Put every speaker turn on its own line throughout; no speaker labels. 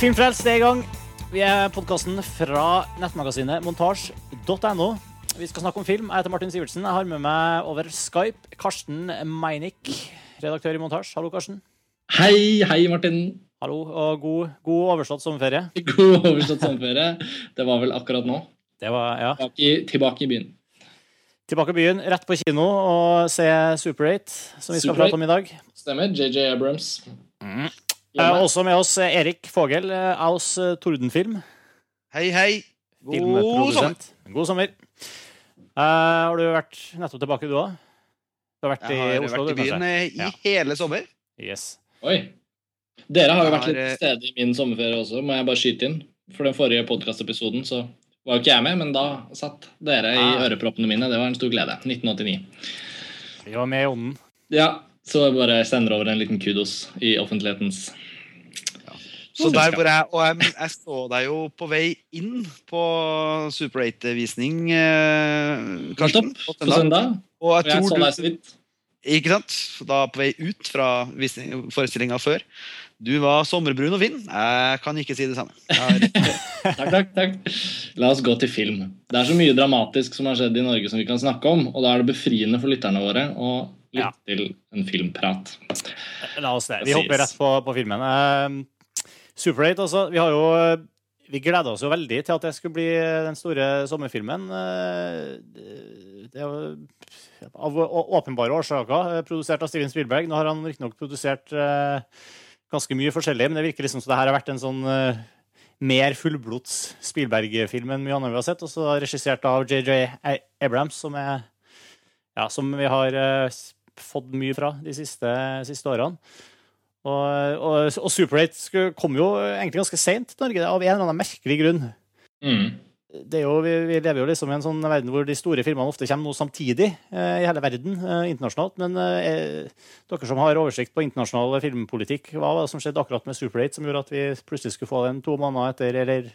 Filmfrelst er i gang. Vi er podkasten fra nettmagasinet montasj.no. Vi skal snakke om film. Jeg heter Martin Sivertsen. Jeg har med meg over Skype Karsten Meinick, redaktør i Montasj. Hallo, Karsten.
Hei, hei, Martin.
Hallo, og god, god overstått sommerferie.
God overstått sommerferie. Det var vel akkurat nå.
Det var, ja.
Tilbake i, tilbake i byen.
Tilbake i byen, rett på kino og se Super 8, som vi skal
Super 8.
prate om i dag.
Stemmer. JJ Abrams.
Eh, også med oss eh, Erik Fogel, eh, Aus eh, Tordenfilm.
Hei, hei. God sommer.
God sommer. Eh, har du vært nettopp tilbake, du òg? Du har vært
Jeg har
Oslo,
vært i byen i
Ja.
hele sommer.
Yes.
Oi. Dere har jo vært litt til stede i min sommerferie også, må jeg bare skyte inn. For den forrige podkastepisoden så var jo ikke jeg med, men da satt dere i
Ah.
øreproppene mine. Det var en stor glede. 1989.
Vi var med i ånden.
Ja, så jeg bare sender over en liten kudos i offentlighetens
Så der hvor jeg, og jeg, jeg så deg jo på vei inn på Super 8-visning, eh, Karsten. På søndag. Og jeg
jeg så deg så vidt.
Ikke sant? Da på vei ut fra forestillinga før. Du var sommerbrun og fin. Jeg kan ikke si det samme.
Takk, takk, takk. La oss gå til film. Det er så mye dramatisk som har skjedd i Norge som vi kan snakke om, og da er det befriende for lytterne våre å lytte
Ja.
til en filmprat.
La oss det. Vi hopper rett på, på filmen. Uh, Super 8, altså. Vi har jo Vi gleda oss jo veldig til at det skulle bli den store sommerfilmen. Eh, Det er av åpenbare årsaker eh, produsert av Steven Spielberg. Nå har han riktignok produsert eh, ganske mye forskjellig, men det virker liksom som det her har vært en sånn eh, mer fullblods Spielberg-film enn mye annet vi har sett. Og så regissert av JJ Abrams, som, er, ja, som vi har eh, fått mye fra de siste, siste årene. Og, og, og Super 8 kom jo egentlig ganske seint til Norge, av en eller annen merkelig grunn.
Mm.
Det er jo, vi, vi lever jo liksom i en sånn verden hvor de store firmaene ofte kommer noe samtidig eh, i hele verden, eh, internasjonalt. Men eh, dere som har oversikt på internasjonal filmpolitikk, hva var det som skjedde akkurat med Super 8 som gjorde at vi plutselig skulle få den to måneder etter, eller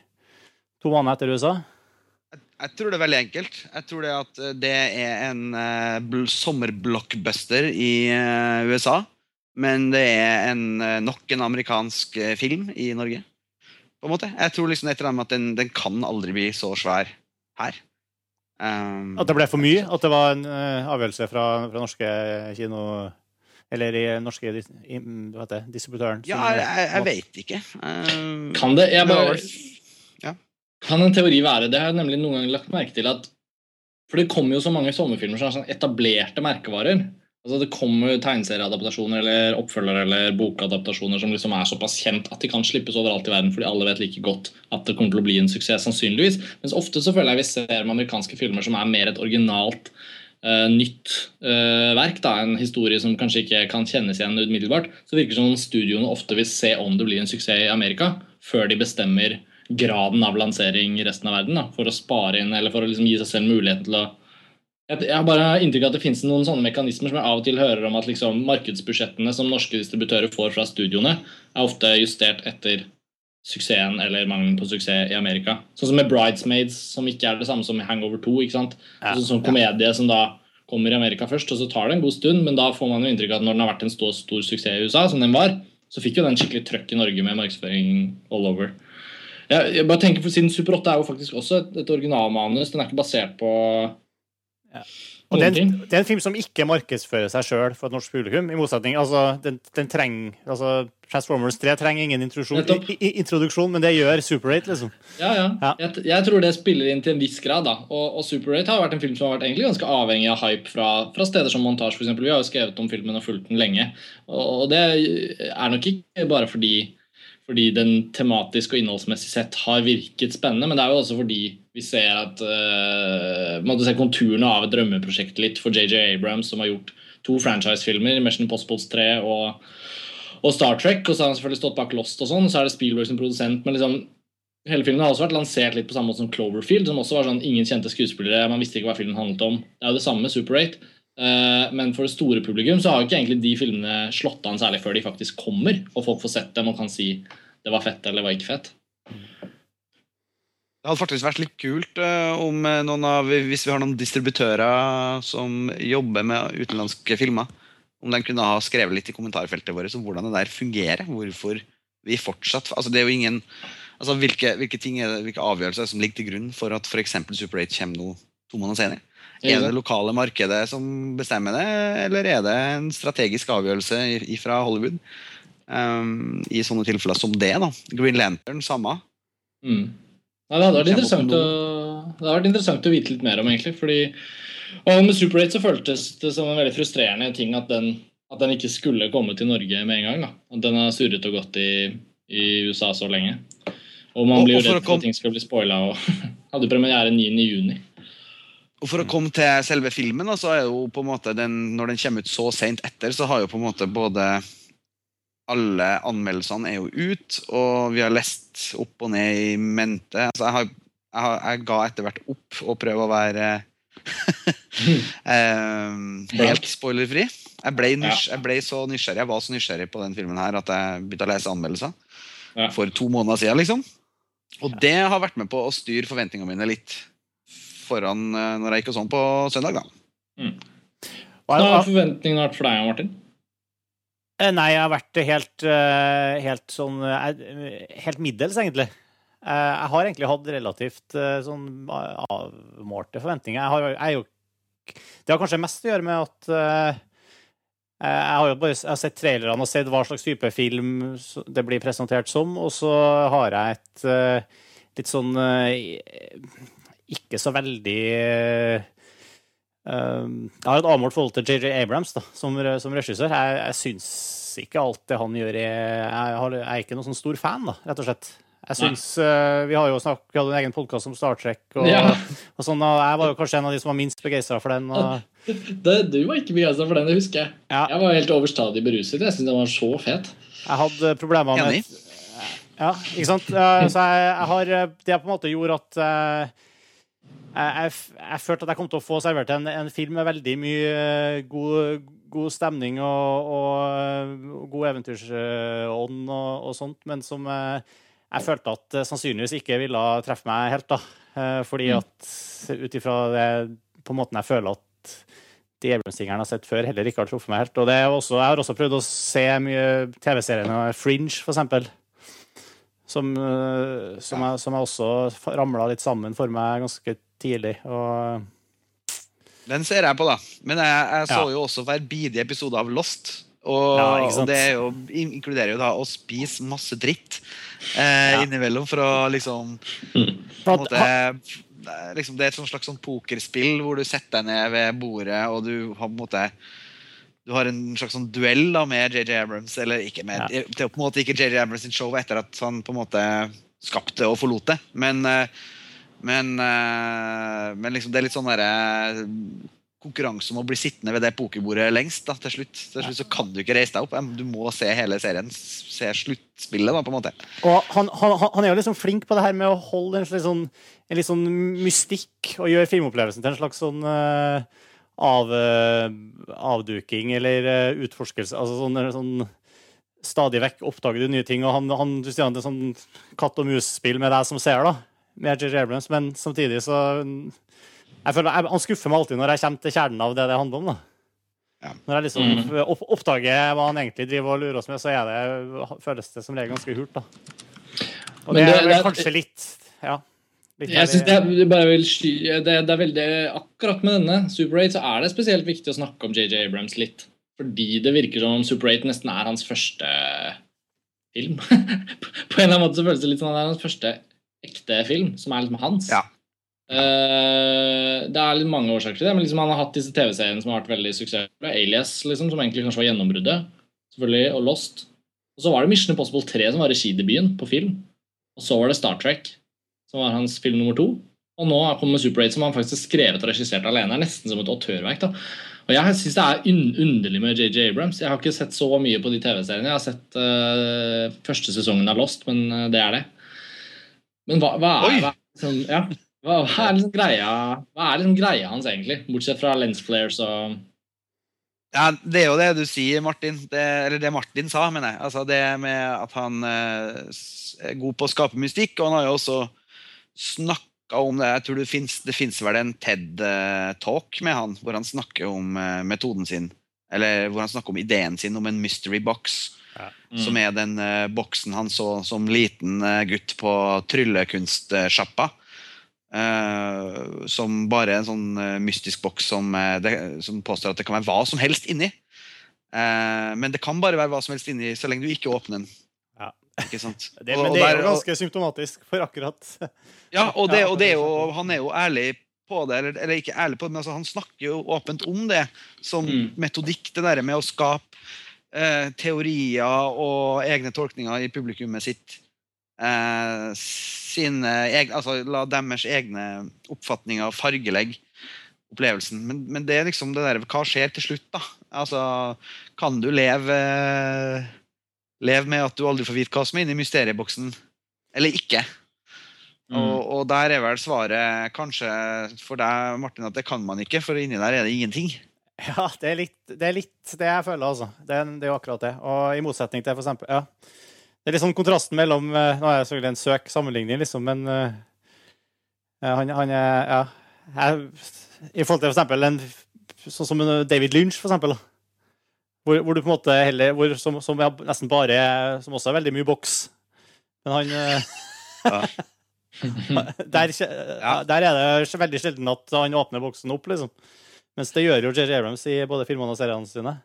to måneder etter USA?
Jeg tror det er veldig enkelt. Jeg tror det at eh, det er en uh, bl- sommerblockbuster i uh, USA. Men det er en, uh, nok en amerikansk eh, film i Norge. På en måte. Jeg tror liksom etter at den, den kan aldri bli så svær her. Um,
At det ble for mye? At det var en eh, avgjørelse fra, fra norske kino... Eller i norske i, hva heter det, distributøren?
ja, jeg, jeg, jeg vet ikke. Um,
Kan det jeg bare. Kan en teori være Det har jeg nemlig noen ganger lagt merke til at For det kommer jo så mange sommerfilmer som er sånn etablerte merkevarer. Altså Det kommer tegneserieadaptasjoner eller oppfølgere eller bokadaptasjoner som liksom er såpass kjent at de kan slippes overalt i verden fordi alle vet like godt at det kommer til å bli en suksess, sannsynligvis. Mens ofte så føler jeg vi ser med amerikanske filmer som er mer et originalt Uh, nytt uh, verk, da, en historie som kanskje ikke kan kjennes igjen umiddelbart, så virker det som om studioene ofte vil se om det blir en suksess i Amerika, før de bestemmer graden av lansering i resten av verden, da, for å spare inn, eller for å liksom gi seg selv muligheten til å jeg har bare inntrykk av at det finnes noen sånne mekanismer som jeg av og til hører om at liksom markedsbudsjettene som norske distributører får fra studioene, er ofte justert etter suksessen eller mangelen på suksess i Amerika. Sånn som med Bridesmaids, som ikke er det samme som Hangover 2. ikke sant?
Ja.
sånn sånn komedie som da kommer i Amerika først, og så tar det en god stund, men da får man jo inntrykk av at når den har vært en stor, stor suksess i USA, som den var, så fikk jo den skikkelig trøkk i Norge med markedsføring all over. Jeg, jeg bare tenker for Siden Super 8 er jo faktisk også et, et originalmanus. Den er ikke basert på
Og det er, en, det er en film som ikke markedsfører seg sjøl for et norsk publikum. I motsetning, altså, den, den trenger, altså, Transformers 3 trenger ingen i, i, introduksjon, men det gjør Super 8, liksom.
Ja, ja.
Ja.
Jeg, jeg tror det spiller inn til en viss grad. da. Og, og Super 8 har vært en film som har vært egentlig ganske avhengig av hype fra, fra steder som Montage. For eksempel. Vi har jo skrevet om filmen og fulgt den lenge. Og, og det er nok ikke bare fordi, fordi den tematisk og innholdsmessig sett har virket spennende, men det er jo også fordi vi ser at uh, se konturene av et drømmeprosjekt litt for JJ Abrams, som har gjort to franchise-filmer, Mission Postpods 3 og og Star Trek, og så har han selvfølgelig stått bak Lost og sånn, så er det Spielberg som produsent, men liksom Hele filmen har også vært lansert litt på samme måte som Cloverfield, som også var sånn ingen kjente skuespillere, man visste ikke hva filmen handlet om. Det er jo det samme med Super 8. Eh, men for det store publikum så har ikke egentlig de filmene slått an særlig før de faktisk kommer, og folk får sett dem og kan si det var fett eller det var ikke fett.
Det hadde faktisk vært litt kult eh, om eh, noen av, hvis vi har noen distributører som jobber med utenlandske filmer, om de kunne ha skrevet litt i kommentarfeltet vårt om hvordan det der fungerer. Hvorfor vi fortsatt altså Det er jo ingen altså Hvilke, hvilke, ting hvilke avgjørelser som ligger til grunn for at f.eks. Super 8 kommer nå to måneder senere? Er det lokale markedet som bestemmer det, eller er det en strategisk avgjørelse fra Hollywood? Um, I sånne tilfeller som det. da Green Lantern, samme.
Mm. Ja, det, hadde vært interessant å, det hadde vært interessant å vite litt mer om, egentlig. fordi og Med Super 8 så føltes det som en veldig frustrerende ting at den, at den ikke skulle komme til Norge med en gang. da At den har surret og gått i, i USA så lenge. Og man blir jo redd for at ting skal bli spoila. Og hadde premiere 9.6.
Og For å komme til selve filmen, så er jo på en måte den, når den kommer ut så seint etter, så har jo på en måte både alle anmeldelsene er jo ut, og vi har lest opp og ned i mente. Altså jeg, har, jeg, har, jeg ga etter hvert opp å prøve å være um, helt spoilerfri. Jeg ble, jeg ble, så nysgjerrig, jeg var så nysgjerrig på den filmen her at jeg begynte å lese anmeldelser for to måneder siden. liksom. Og det har vært med på å styre forventningene mine litt foran uh, når jeg gikk og sånn på søndag. da. Mm.
Hva har forventningene vært for deg, Martin?
Eh, nei, jeg har vært helt, eh, helt sånn Helt middels, egentlig. Jeg har egentlig hatt relativt sånn avmålte forventninger. Jeg har, jeg jo, det har kanskje mest å gjøre med at jeg har jo bare jeg har sett trailerne og sett hva slags type film det blir presentert som, og så har jeg et litt sånn ikke så veldig uh, Jeg har et avmålt forhold til JJ Abrams da, som, som regissør. Jeg, jeg syns ikke alt det han gjør, Jeg, har, jeg er ikke noen sånn stor fan, da, rett og slett. Jeg synes, uh, Vi har jo snakket, vi hadde en egen podkast om Star Trek. Og, ja. og sånn, og jeg var jo kanskje en av de som var minst begeistra for den. Og...
Det, du var ikke begeistra for den, det husker jeg. Ja. Jeg var helt overstadig beruset. Jeg syns den var så fet.
Jeg hadde problemer med Ja, ikke sant. Uh, så jeg, jeg, har Det på en måte gjorde at uh, jeg, jeg, følte at jeg kom til å få servert en, en film med veldig mye eh, god, god stemning og, og, og, god eventyrsånd og, og, sånt, men som jeg, eh, jeg følte at sannsynligvis ikke ville treffe meg helt. da. Eh, fordi mm. at ut ifra det på en måte jeg føler at de Abrams-tingene jeg har sett før, heller ikke har truffet meg helt. Og også, jeg har også prøvd å se mye TV-serien Fringe, for eksempel. Som, som, jeg, som jeg også ramla litt sammen for meg ganske tidlig. og...
Den ser jeg på, da. Men jeg, jeg så ja. jo også hver bidige episode av Lost. Og, ja, og det jo, inkluderer jo da å spise masse dritt eh, ja. innimellom for å liksom på måte, liksom, Det er et slags sånn pokerspill hvor du setter deg ned ved bordet, og du har på en måte du har en slags sånn duell da med JJ Abrams. Eller ikke med, ja. til, på en måte ikke JJ Abrams sin show etter at han på en måte skapte og forlot det. Men uh, men, uh, men liksom, det er litt sånn derre konkurranse om å bli sittende ved det pokerbordet lengst. da, til slutt. Til slutt så kan du ikke reise deg opp. Du må se hele serien. Se sluttspillet, da, på en måte.
Og han, han, han, er jo liksom flink på det her med å holde en, sånn, en litt sånn mystikk og gjøre filmopplevelsen til en slags sånn uh, av, uh, avduking eller uh, utforskelse. Altså sånn, sånn Stadig vekk oppdager du nye ting, og han, han, du sier han det er sånn katt og mus-spill med deg som ser, da med J.J. Abrams, men samtidig så jeg føler, jeg, Han skuffer meg alltid når jeg kommer til kjernen av det det handler om. da. Ja. Når jeg liksom mm. opp, oppdager hva han egentlig driver og lurer oss med, så er det, føles det som regel ganske hult. da. Og det, det, er vel kanskje litt ja,
litt jeg synes det, er, bare vil det, det, er veldig, Akkurat med denne Super 8 så er det spesielt viktig å snakke om JJ Abrams litt. Fordi det virker som om Super 8 nesten er hans første film. På en eller annen måte så føles det litt som han er hans første ekte film, som er liksom hans. Ja. Uh, det er litt mange årsaker til det, men liksom han har hatt disse TV-seriene som har vært veldig suksessfulle. Alias, liksom, som egentlig kanskje var gjennombruddet, selvfølgelig, og Lost. Og så var det Mission Impossible 3 som var regidebuten på film. Og så var det Star Trek, som var hans film nummer to. Og nå kommer Super 8, som han faktisk har skrevet og regissert alene. Det er nesten som et autørverk. da. Og Jeg syns det er underlig med JJ Abrams. Jeg har ikke sett så mye på de TV-seriene. Jeg har sett uh, første sesongen av Lost, men uh, det er det. Men hva, hva, er, hva, liksom, ja, hva, hva, er liksom greia, hva er liksom greia hans, egentlig? Bortsett fra lens flares og
ja, Det er jo det du sier, Martin. Det, eller det Martin sa, mener jeg. Altså det med at han eh, er god på å skape mystikk. Og han har jo også snakka om det. Jeg tror det fins, fins vel en TED-talk med han, hvor han snakker om eh, metoden sin. Eller hvor han snakker om ideen sin om en mystery box
Ja.
Mm.
Som er den uh, boksen han så som liten uh, gutt på tryllekunstsjappa. Uh, som bare en sånn mystisk boks som, det, som påstår at det kan være hva som helst inni. Men det kan bare være hva som helst inni så lenge du ikke åpner den. Ikke sant?
Det, men det er jo ganske symptomatisk for akkurat
Ja, og, det, og det er jo, han er jo ærlig på det, eller, eller ikke ærlig på det, men altså, han snakker jo åpent om det som
Mm.
metodikk, det der med å skape eh, teorier og egne tolkninger i publikummet sitt. Eh, sine egne, altså La deres egne oppfatninger fargelegge opplevelsen. Men, men det er liksom det der, hva skjer til slutt, da? Altså, kan du leve Leve med at du aldri får vite hva som er inni mysterieboksen, eller ikke?
Mm.
Og, og der er vel svaret kanskje for deg, Martin, at det kan man ikke, for inni der er det ingenting.
Ja, det er litt det, er litt det jeg føler, altså. Det, er- det er jo akkurat det. Og i motsetning til for eksempel Ja. Det er sånn kontrasten mellom eh, Nå er det selvfølgelig en søk sammenligning, liksom, men uh, han, han er Ja. Jeg, I forhold til for eksempel en sånn som David Lynch, for eksempel. da. Hvor, hvor du på en måte heller hvor, som, som er nesten bare Som også er veldig mye boks. Men han eh,
Ja.
der, der er det veldig sjelden at han åpner boksen opp, liksom. Mens det gjør jo JJ Abrams i både filmene og seriene sine.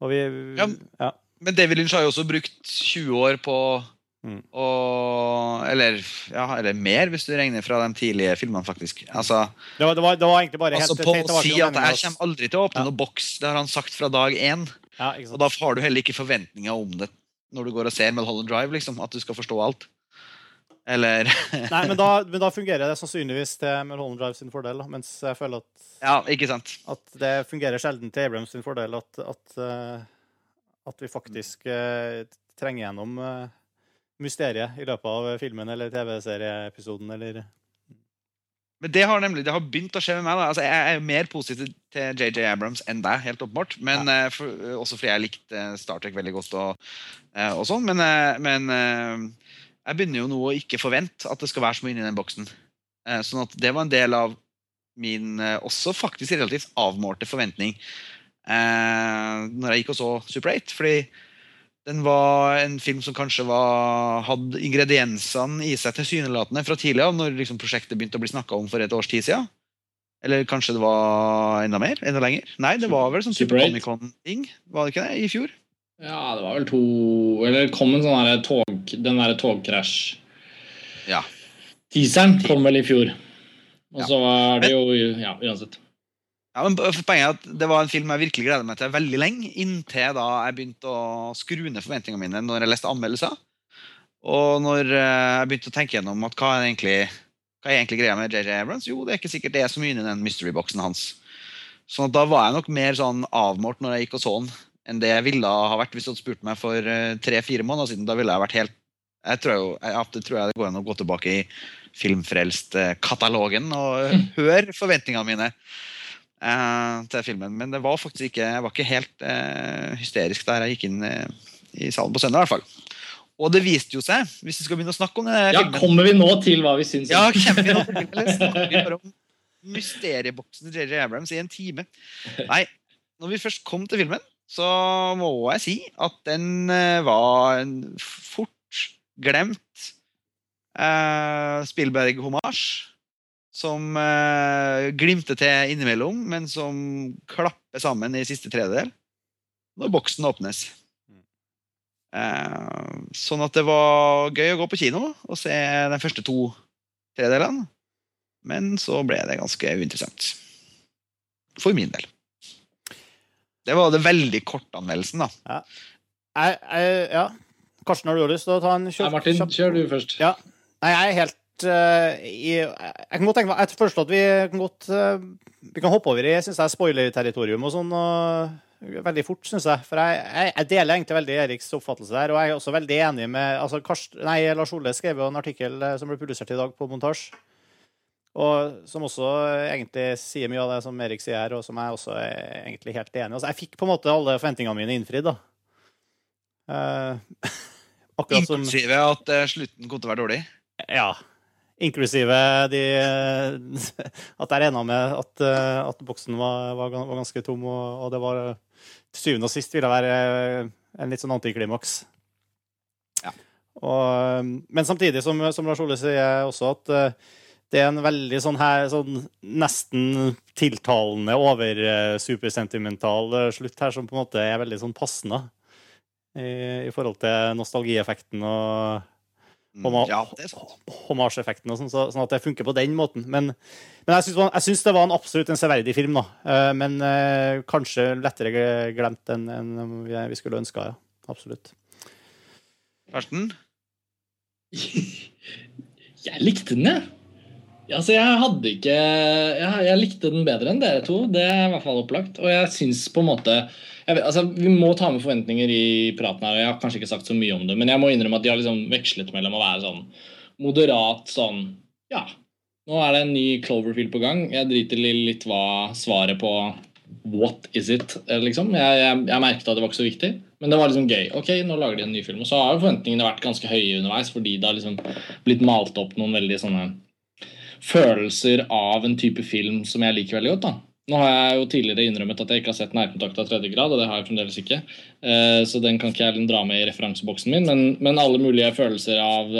Og vi
Ja.
ja.
Men David Lynch har jo også brukt 20 år på
Mm.
Og, eller, ja, eller mer, hvis du regner fra de tidlige filmene, faktisk. Altså,
Det, var, det, var, det var egentlig bare
altså
helt
På å si at jeg kommer aldri til å åpne
Ja.
noen boks, det har han sagt fra dag én.
Ja,
Og da har du heller ikke forventninger om det når du går og ser Mulholland Drive, liksom, at du skal forstå alt. Eller
Nei, men da, men da fungerer det sannsynligvis til Mulholland Drive sin fordel, da, mens jeg føler at,
Ja, ikke sant?
at det fungerer sjelden til Abrams sin fordel at, at, eh, at vi faktisk eh, trenger gjennom eh, mysteriet i løpet av filmen eller TV-serieepisoden eller
Men det har nemlig, det har begynt å skje med meg. da. Altså, jeg er mer positiv til JJ Abrams enn deg, helt åpenbart. Men eh, for, Også fordi jeg likte eh, Star Trek veldig godt. og, eh, og sånn. Men, eh, men eh, jeg begynner jo nå å ikke forvente at det skal være så mye inni den boksen. Eh, sånn at det var en del av min eh, også faktisk relativt avmålte forventning eh, når jeg gikk og så Super 8. Fordi den var en film som kanskje var, hadde ingrediensene i seg tilsynelatende fra tidlig av, når liksom prosjektet begynte å bli snakka om for et års tid siden. Eller kanskje det var enda mer? Enda lenger? Nei, det var vel sånn
Super 8.
Comic-Con-ting. Var det ikke det? I fjor?
Ja, det var vel to Eller det kom en sånn derre tog... Den derre togkrasj
Ja.
Teaseren kom vel i fjor. Og
Ja.
så var det jo Ja, uansett.
Ja, men poenget er at Det var en film jeg virkelig gleda meg til veldig lenge, inntil da jeg begynte å skru ned forventningene mine når jeg leste anmeldelser. Og når eh, jeg begynte å tenke gjennom at hva er egentlig, hva er egentlig greia med JJ Abrams? Jo, det er ikke sikkert det er så mye inni den mystery-boksen hans. Sånn da var jeg nok mer sånn avmålt når jeg gikk og så den, enn det jeg ville ha vært hvis du hadde spurt meg for eh, tre-fire måneder siden. Da ville jeg vært helt jeg tror, jo, jeg, det tror jeg det går an å gå tilbake i Filmfrelst-katalogen og høre forventningene mine til filmen. Men det var faktisk ikke, jeg var ikke helt eh, hysterisk der jeg gikk inn eh, i salen på søndag. i hvert fall. Og det viste jo seg, hvis vi skal begynne å snakke om det
Ja,
filmen
kommer vi nå til hva vi syns?
ja, kommer vi nå til eller snakker vi bare om mysterieboksen til JJ Abrams i en time? Nei, når vi først kom til filmen, så må jeg si at den eh, var en fort glemt eh, Spielberg-homasj. Som eh, glimter til innimellom, men som klapper sammen i siste tredjedel når boksen åpnes. Eh, sånn at det var gøy å gå på kino og se de første to tredelene. Men så ble det ganske uinteressant. For min del. Det var det veldig kortanmeldelsen, da.
jeg, jeg, Ja. Karsten, har du lyst til å ta en
Nei,
kjapp
Martin, kjør du først.
Ja. Nei, jeg er helt eh, i Jeg kan godt tenke meg Jeg foreslår at vi kan godt uh, Vi kan hoppe over i synes jeg, spoiler-territorium og sånn. Og veldig fort, syns jeg. For jeg, jeg, jeg deler egentlig veldig Eriks oppfattelse der. Og jeg er også veldig enig med altså, Karst, nei, Lars Ole skrev jo en artikkel eh, som ble publisert i dag på montasje. Og som også egentlig sier mye av det som Erik sier her, og som jeg også er egentlig helt enig i. Altså, jeg fikk på en måte alle forventningene mine innfridd, da. Uh,
Inklusive at uh, slutten kom til å være dårlig.
Ja. Inklusive de At jeg ena med at, eh, at boksen var, var, var ganske tom, og, og det var Til syvende og sist ville være En litt sånn antiklimaks.
Ja.
Og, men samtidig, som, som Lars Ole sier også, at eh, det er en veldig sånn her sånn nesten tiltalende, over eh, supersentimental eh, slutt her, som på en måte er veldig sånn passende i, i forhold til nostalgieffekten og
Mm, ja, det sant.
homasjeffekten og sånn, så, sånn at det funker på den måten. Men, men jeg, syns, jeg syns det var en absolutt en severdig film, da. Eh, Men eh, kanskje lettere glemt enn enn vi, vi skulle ønska, ja. Absolutt.
Karsten?
Jeg likte den, jeg. Altså, jeg hadde ikke jeg, jeg likte den bedre enn dere to. Det er i hvert fall opplagt. Og jeg syns på en måte vet, altså, Vi må ta med forventninger i praten her. og Jeg har kanskje ikke sagt så mye om det, men jeg må innrømme at de har liksom vekslet mellom å være sånn moderat sånn Ja, nå er det en ny Cloverfield på gang. Jeg driter litt hva svaret på What is it? liksom. Jeg, jeg, jeg merket at det var ikke så viktig, men det var liksom gøy. Ok, nå lager de en ny film. Og så har jo forventningene vært ganske høye underveis, fordi det har liksom blitt malt opp noen veldig sånne følelser av en type film som jeg liker veldig godt. da. Nå har jeg jo tidligere innrømmet at jeg ikke har sett Nærkontakt av tredje grad, og det har jeg fremdeles ikke. Eh, så den kan ikke jeg dra med i referanseboksen min, men, men alle mulige følelser av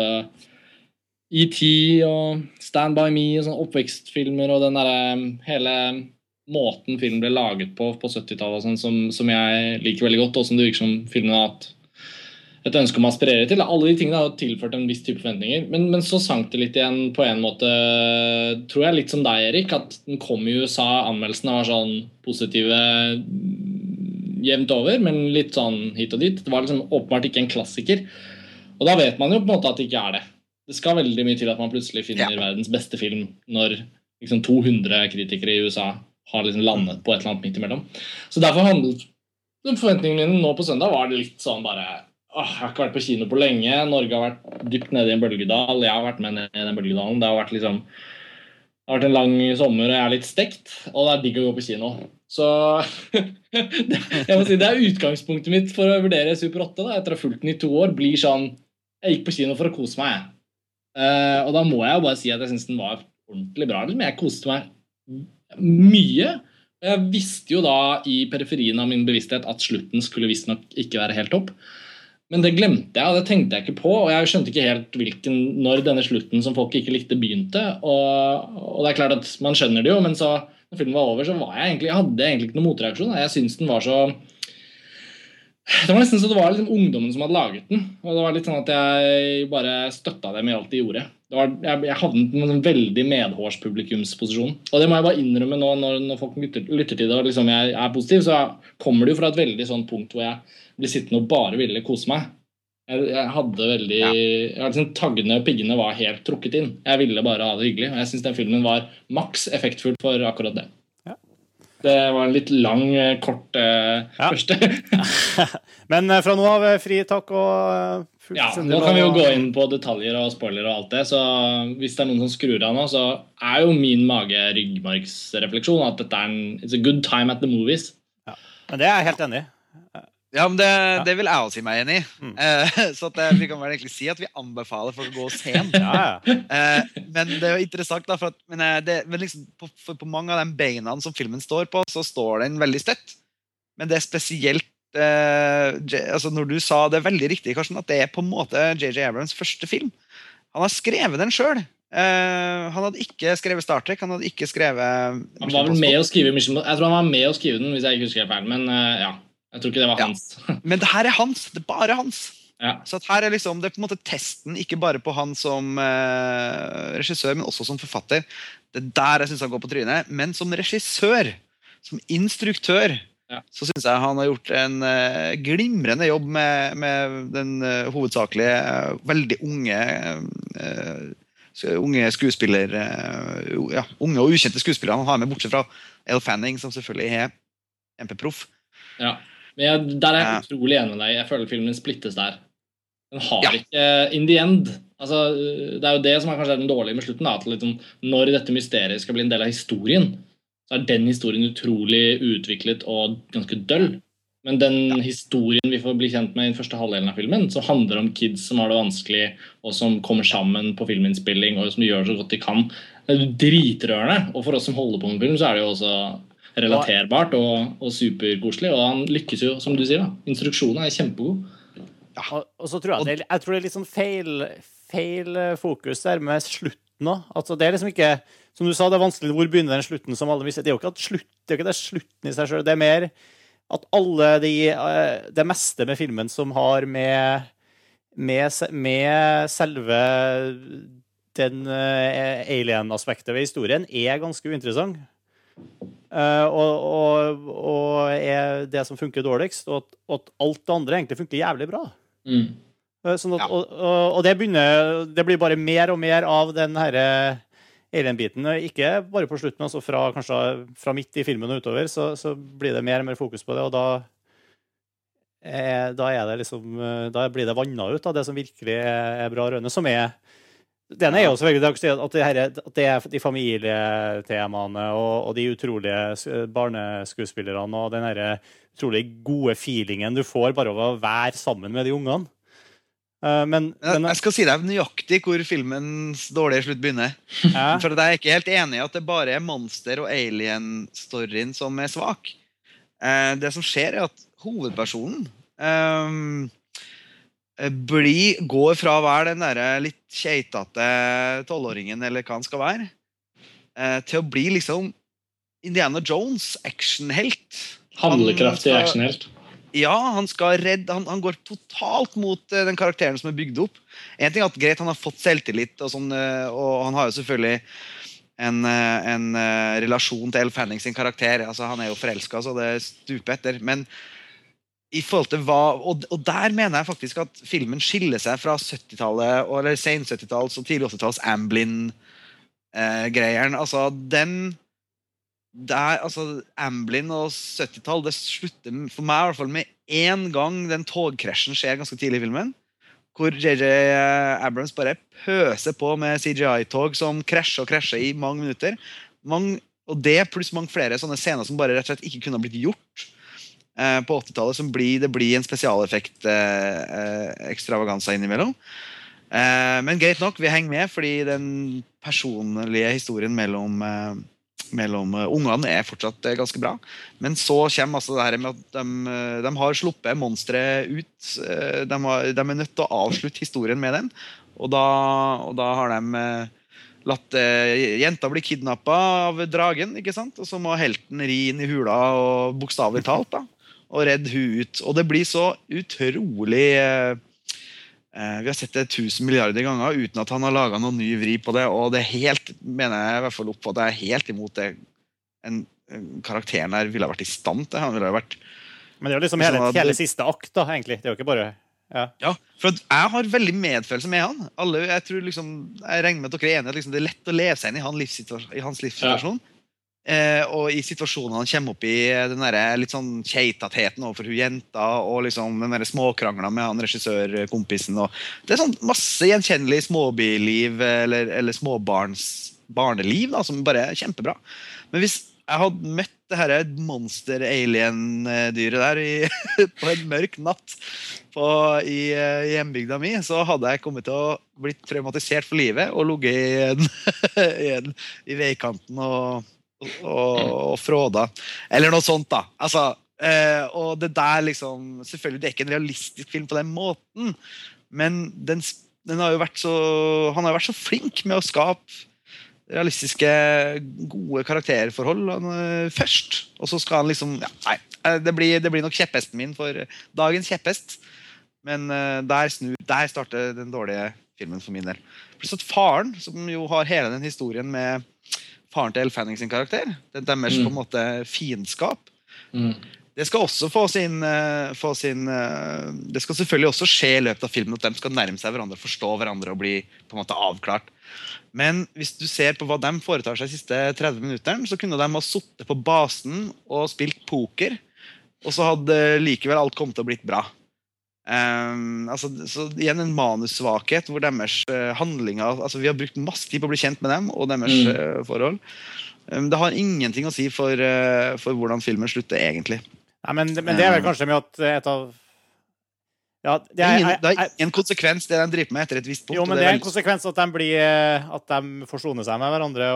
ET og Stand By Me og sånne oppvekstfilmer og den derre hele måten film ble laget på på 70-tallet sånn, som, som, jeg liker veldig godt, og som det virker som filmen har hatt et ønske om å aspirere til. Alle de tingene har tilført en viss type forventninger. Men, men, så sank det litt igjen på en måte, tror jeg, litt som deg, Erik. At den kom i USA, anmeldelsene var sånn positive jevnt over, men litt sånn hit og dit. Det var liksom åpenbart ikke en klassiker. Og da vet man jo på en måte at det ikke er det. Det skal veldig mye til at man plutselig finner ja. verdens beste film når liksom 200 kritikere i USA har liksom landet på et eller annet midt imellom. Så derfor handlet forventningene mine nå på søndag var det litt sånn bare Åh, jeg har ikke vært på kino på lenge. Norge har vært dypt nede i en bølgedal. Jeg har vært med ned i den bølgedalen. Det har vært liksom det har vært en lang sommer, og jeg er litt stekt, og det er digg å gå på kino. Så jeg må si det er utgangspunktet mitt for å vurdere Super 8 da, etter å ha fulgt den i to år. blir sånn, Jeg gikk på kino for å kose meg. Uh, og da må jeg jo bare si at jeg syns den var ordentlig bra. Men jeg koste meg mye. Og jeg visste jo da i periferien av min bevissthet at slutten skulle visstnok ikke være helt topp. Men det glemte jeg, og det tenkte jeg ikke på. Og jeg skjønte ikke helt hvilken, når denne slutten som folk ikke likte, begynte. Og, og, det er klart at man skjønner det jo, men så når filmen var over, så var jeg egentlig, jeg hadde jeg egentlig ikke noen motreaksjon. Jeg syns den var så Det var nesten så det var liksom ungdommen som hadde laget den. Og det var litt sånn at jeg bare støtta dem i alt de gjorde. Var, jeg, jeg havnet en veldig medhårspublikumsposisjon. Og det må jeg bare innrømme nå når, når folk lytter, lytter, til det og liksom jeg er positiv, så kommer det jo fra et veldig sånn punkt hvor jeg bli sittende og bare ville kose meg. Jeg, jeg hadde veldig ja. jeg liksom, Taggene og piggene var helt trukket inn. Jeg ville bare ha det hyggelig. Og jeg syns den filmen var maks effektfull for akkurat det. Ja. Det var en litt lang, eh, kort uh, ja. første.
Men uh, fra nå av fri takk og
fullt Ja, nå kan vi jo gå inn på detaljer og spoiler og alt det. Så hvis det er noen som skrur av nå, så er jo min mage ryggmargsrefleksjon at dette er en It's a good time at the movies.
Ja. Men det er jeg helt enig i.
Ja, men det, det, vil jeg også si meg enig i. Mm. Eh, så det, vi kan vel egentlig si at vi anbefaler folk å gå og se den. Ja, ja. Eh, men det er jo interessant, da, for, at, men eh, det, men liksom, på, for på mange av de beina som filmen står på, så står den veldig støtt. Men det er spesielt eh, altså Når du sa det er veldig riktig, Karsten, at det er på en måte JJ Abrams første film. Han har skrevet den sjøl. Uh, han hadde ikke skrevet Star Trek. Han hadde ikke skrevet
Han var vel med å skrive Mission Jeg tror han var med å skrive den, hvis jeg ikke husker feil. Men uh, ja jeg tror ikke det var hans.
Ja. Men det her er hans. Det er bare hans. Ja. Så her er liksom, Det er på en måte testen ikke bare på han som eh, regissør, men også som forfatter. Det er der jeg syns han går på trynet. Men som regissør, som instruktør, ja. så syns jeg han har gjort en eh, glimrende jobb med, med den eh, hovedsakelige uh, veldig unge unge skuespiller ja, unge og ukjente skuespillere han har med, bortsett fra El Fanning, som selvfølgelig er MP-proff.
Ja. Men jeg, der er jeg utrolig enig med deg. Jeg føler filmen splittes der. Den har ja. ikke In the end altså, Det er jo det som er kanskje den dårlige med slutten. Da, at liksom, når dette mysteriet skal bli en del av historien, så er den historien utrolig utviklet og ganske døll. Men den ja. historien vi får bli kjent med i den første halvdelen av filmen, som handler om kids som har det vanskelig, og som kommer sammen på filminnspilling og som gjør så godt de kan, det er dritrørende. Og for oss som holder på med film, så er det jo også relaterbart og, og superkoselig. Og han lykkes jo, som du sier. da. Instruksjonen er kjempegod.
Og, og så tror jeg, det, jeg tror det er litt sånn feil, feil eh, fokus der med slutten òg. Altså, det er liksom ikke Som du sa, det er vanskelig hvor begynner den slutten som alle viser. Det er jo ikke, slutt, det er ikke det slutten i seg sjøl. Det er mer at alle de eh, Det meste med filmen som har med med, med selve den eh, alien-aspektet ved historien, er ganske uinteressant. Eh, og, og, og er det som funker dårligst, og at, og at alt det andre egentlig funker jævlig bra.
Mm.
Eh, Sånn at,
Ja.
og, og, og det begynner Det blir bare mer og mer av den herre alien-biten. Ikke bare på slutten, altså fra, kanskje fra midt i filmen og utover, så, så blir det mer og mer fokus på det, og da er, da er det liksom eh, Da blir det vanna ut av det som virkelig er bra rønne, som er det ene er jo selvfølgelig at det, her, er- at det er de familietemaene og, og de utrolige barneskuespillerne og den her utrolig gode feelingen du får bare av å være sammen med de ungene. Eh, Men,
Men jeg skal si deg nøyaktig hvor filmens dårlige slutt begynner.
ja,
For jeg er ikke helt enig i at det bare er monster- og alien-storyen som er svak. Eh, det som skjer, er at hovedpersonen eh, blir, går fra å være den der litt keitete tolvåringen, eller hva han skal være, eh, til å bli liksom Indiana Jones, actionhelt.
Handlekraftig
Han
actionhelt.
Ja, han skal redde han, han går totalt mot eh, den karakteren som er bygd opp. En ting er at greit, Han har fått selvtillit, og, sånn, eh, og han har jo selvfølgelig en, en relasjon til El Fanning sin karakter. altså Han er jo forelska, så det stuper etter. Men i forhold til hva, og, og der mener jeg faktisk at filmen skiller seg fra 70-tallet, eller sen 70-talls og tidlig 80-talls Amblin-greieren. altså, den der, altså, Amblin og 70-tall det slutter for meg i hvert fall med én gang den togkrasjen skjer ganske tidlig i filmen. Hvor JJ Abrams bare pøser på med CGI-tog som krasjer og krasjer i mange minutter. Mange, og det pluss mange flere sånne scener som bare rett og slett ikke kunne blitt gjort eh, på 80-tallet. som blir, Det blir en spesialeffekt-ekstravaganza innimellom. Eh, men greit nok, vi henger med, fordi den personlige historien mellom eh, mellom eh, ungene er fortsatt eh, ganske bra. Men så kommer altså det her med at de, eh, de har sluppet monsteret ut. eh, De, har, de er nødt til å avslutte historien med den. Og da, og da har de eh, latt eh, jenta bli kidnappa av dragen, ikke sant? og så må helten ri inn i hula og bokstavelig talt da, og redd hun ut. Og det blir så utrolig eh, Eh, Vi har sett det 1000 milliarder ganger uten at han har laga noen ny vri på det. Og det er helt, mener jeg i hvert fall opp, at det er helt imot det en, en karakteren her ville ha vært i stand til. Han ville ha vært
men det er jo liksom hele,
Sånn
hele siste akt, da, egentlig. Det er jo ikke bare ja.
Ja, for jeg har veldig medfølelse med han. Alle, jeg tror liksom, jeg regner med at dere er enige at liksom, det er lett å leve seg inn i, han livssituasjon, i hans livssituasjon. Eh, og i situasjonen han kommer opp i, den der litt sånn keitatheten overfor hun jenta, og liksom den der småkrangla med han regissørkompisen. Og det er sånn masse gjenkjennelig småbyliv eller, eller småbarns barneliv da, som bare er kjempebra. Men hvis jeg hadde møtt det her monster-alien-dyret der i, på en mørk natt på, i eh, hjembygda mi, så hadde jeg kommet til å blitt traumatisert for livet og ligget i, i, i veikanten og, og, fråda. Eller noe sånt, da. Altså, eh, og det der liksom Selvfølgelig, det er ikke en realistisk film på den måten, men den, den har jo vært så, han har jo vært så flink med å skape realistiske, gode karakterforhold han, eh, først. Og så skal han liksom ja, Nei, eh, det blir, det blir nok kjepphesten min for dagens kjepphest. Men eh, der, snur, der starter den dårlige filmen for min del. Pluss at faren, som jo har hele den historien med faren til Elle Fanning sin karakter, det er deres
Mm.
på en måte fiendskap,
Mm.
det skal også få sin, eh, få sin eh, Det skal selvfølgelig også skje i løpet av filmen at de skal nærme seg hverandre, forstå hverandre og bli på en måte avklart. Men hvis du ser på hva de foretar seg de siste 30 minuttene, så kunne de ha sittet på basen og spilt poker, og så hadde likevel alt kommet til å blitt bra. Ehm, altså, så igjen en manussvakhet hvor deres uh, handlinger altså Vi har brukt masse tid på å bli kjent med dem og deres
Mm.
uh, forhold. Um, det har ingenting å si for, uh, for hvordan filmen slutter, egentlig.
Nei, men, men det er vel kanskje med at et av Ja, det
er ingen, det er ingen konsekvens, det de driver med etter et visst punkt.
jo, men
det
det er en konsekvens at de, blir, at de forsoner seg med hverandre.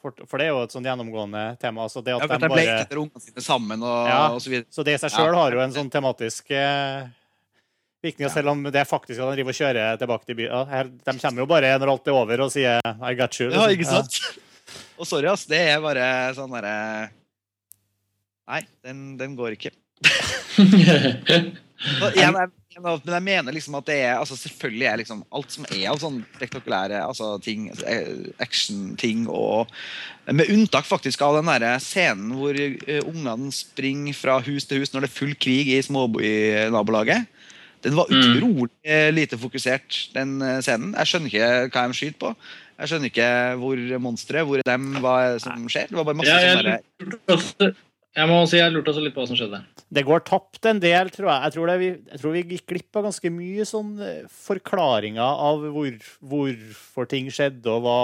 For, for det er jo et sånn gjennomgående tema. Altså det
ja,
at
for
de
de leker
bare,
etter ungene sine sammen og,
Ja.
og så videre.
så det i seg
Ja.
har jo en sånn tematisk
Ja.
Selv om det er faktisk at de driver og kjører tilbake til byen. De kommer jo bare når alt er over og sier 'I got you'.
Ja, ikke sant? Og sorry, ass. Det er bare sånn derre Nei, den, den går ikke. Igjen, jeg, men jeg mener liksom at det er altså Selvfølgelig er liksom alt som er av sånn spektakulære altså ting, action-ting og Med unntak faktisk av den der scenen hvor eh, ungene springer fra hus til hus når det er full krig i småbynabolaget. Den var
Mm.
utrolig mm. lite fokusert, den eh, scenen. Jeg skjønner ikke hva de skyter på. Jeg skjønner ikke hvor monsteret, hvor dem, hva som skjer. Det var bare masse
Ja,
sånne
jeg, også, jeg må si jeg lurte også litt på hva som skjedde.
Det går tapt en del, tror jeg. Jeg tror, det, vi, jeg tror vi gikk glipp av ganske mye sånn eh, forklaringer av hvor, hvorfor ting skjedde, og hva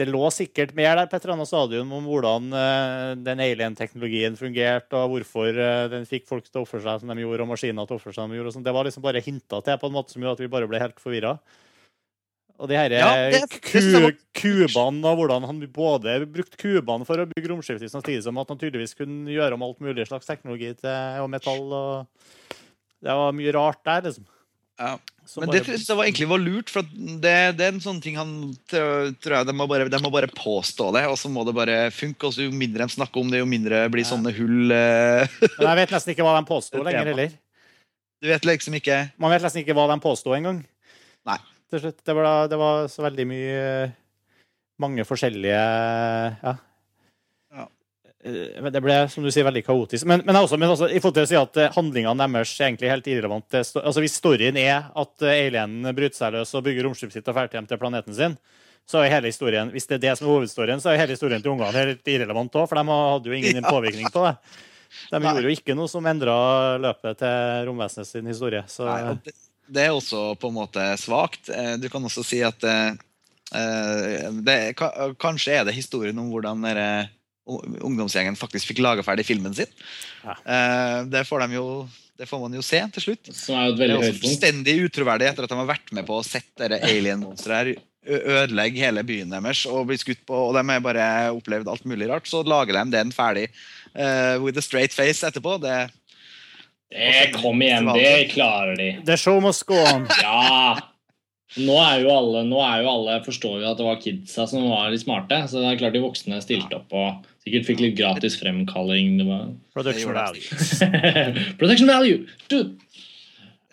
Det lå sikkert mer der på et eller annet stadium om hvordan uh, den alien-teknologien fungerte, og hvorfor uh, den fikk folk til å oppføre seg som de gjorde, og maskiner til å oppføre seg som de gjorde. og. Det var liksom bare hinta til på en måte som gjorde at vi bare ble helt forvirra. Og de her
Ja,
ku, kubene og hvordan han både brukte kubene for å bygge romskip, samtidig som at han tydeligvis kunne gjøre om alt mulig slags teknologi til, og metall. og Det var mye rart der, liksom.
Ja. Men
bare-
det synes jeg var egentlig var lurt, for at det, det er en sånn ting han tror, jeg de må, bare, de må bare påstå det, og så må det bare funke. Og så jo mindre de snakker om det, jo mindre blir sånne hull eh,
Men jeg vet nesten ikke hva de påsto
er
lenger heller.
Du vet liksom ikke
Man vet nesten ikke hva de påsto engang. Til slutt. Det var, det var så veldig mye Mange forskjellige. Ja. Eh, det ble, som du sier, veldig kaotisk. Men, men, også, men også, i forhold til å si at eh, handlingene deres er egentlig helt irrelevant. Altså, hvis storyen er at eh, alienen bryter seg løs og bygger romskipet sitt og drar hjem til planeten sin, så er hele historien, hvis det er det som er hovedstorien, så er hele historien til ungene helt irrelevant òg, for de hadde jo ingen
Ja.
påvirkning på det. De
Nei.
gjorde jo ikke noe som endra løpet til romvesenet sin historie. Så
Nei, det, det er også på en måte svakt. Du kan også si at det, Kanskje er det historien om hvordan dere, ungdomsgjengen faktisk fikk laga ferdig filmen sin.
Ja.
Eh, Det får, de jo, det får man jo se til slutt.
Som er jo et veldig høydepunkt.
fullstendig utroverdig etter at de har vært med på å sette dette alien-monsteret her ødelegge hele byen deres og bli skutt på, og de har bare opplevd alt mulig rart. Så lager de den ferdig uh, with a straight face etterpå. Det,
Det, kom igjen, det klarer de.
The show must go on.
Ja! Nå er jo alle, nå er jo alle forstår jo at det var kidsa som var de smarte. Så det er klart de voksne stilte opp og sikkert fikk litt gratis fremkalling. Det var
Production value.
Production value! Du!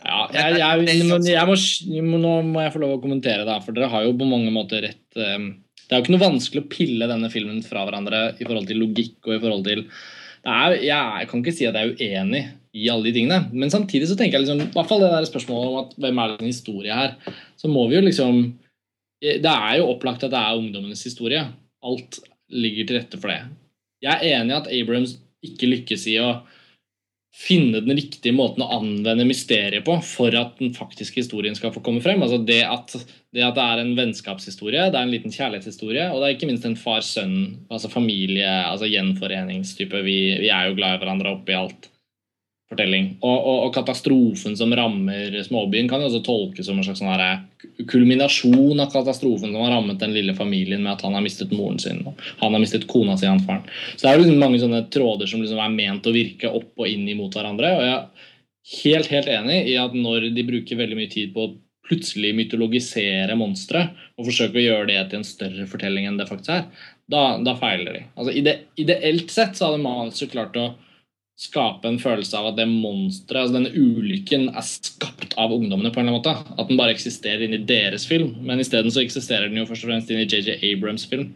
Ja, jeg, jeg, men jeg må, nå må jeg få lov å kommentere, da, for dere har jo på mange måter rett um, Det er jo ikke noe vanskelig å pille denne filmen fra hverandre i forhold til logikk og i forhold til det er, Jeg kan ikke si at jeg er uenig i alle de tingene, men samtidig så tenker jeg liksom, i hvert fall det der spørsmålet om at hvem er det en historie her, så må vi jo liksom Det er jo opplagt at det er ungdommenes historie. Alt ligger til rette for det. Jeg er enig i at Abrams ikke lykkes i å finne den riktige måten å anvende mysteriet på for at den faktiske historien skal få komme frem. Altså det at, det at det er en vennskapshistorie, det er en liten kjærlighetshistorie, og det er ikke minst en far-sønn, altså familie, altså gjenforeningstype. Vi, vi er jo glad i hverandre oppi alt. Fortelling. Og, og, og katastrofen som rammer småbyen, kan jo også tolkes som en slags sånn kulminasjon av katastrofen som har rammet den lille familien med at han har mistet moren sin, og han har mistet kona si, han faren. Så det er jo liksom mange sånne tråder som liksom er ment å virke opp og inn imot hverandre. Og jeg er helt, helt enig i at når de bruker veldig mye tid på å plutselig mytologisere monstre og forsøke å gjøre det til en større fortelling enn det faktisk er, da, da feiler de. Altså, ide, ideelt sett så hadde så klart å skape en følelse av at det monsteret, altså denne ulykken, er skapt av ungdommene på en eller annen måte. At den bare eksisterer inni deres film. Men isteden så eksisterer den jo først og fremst inni JJ Abrams' film.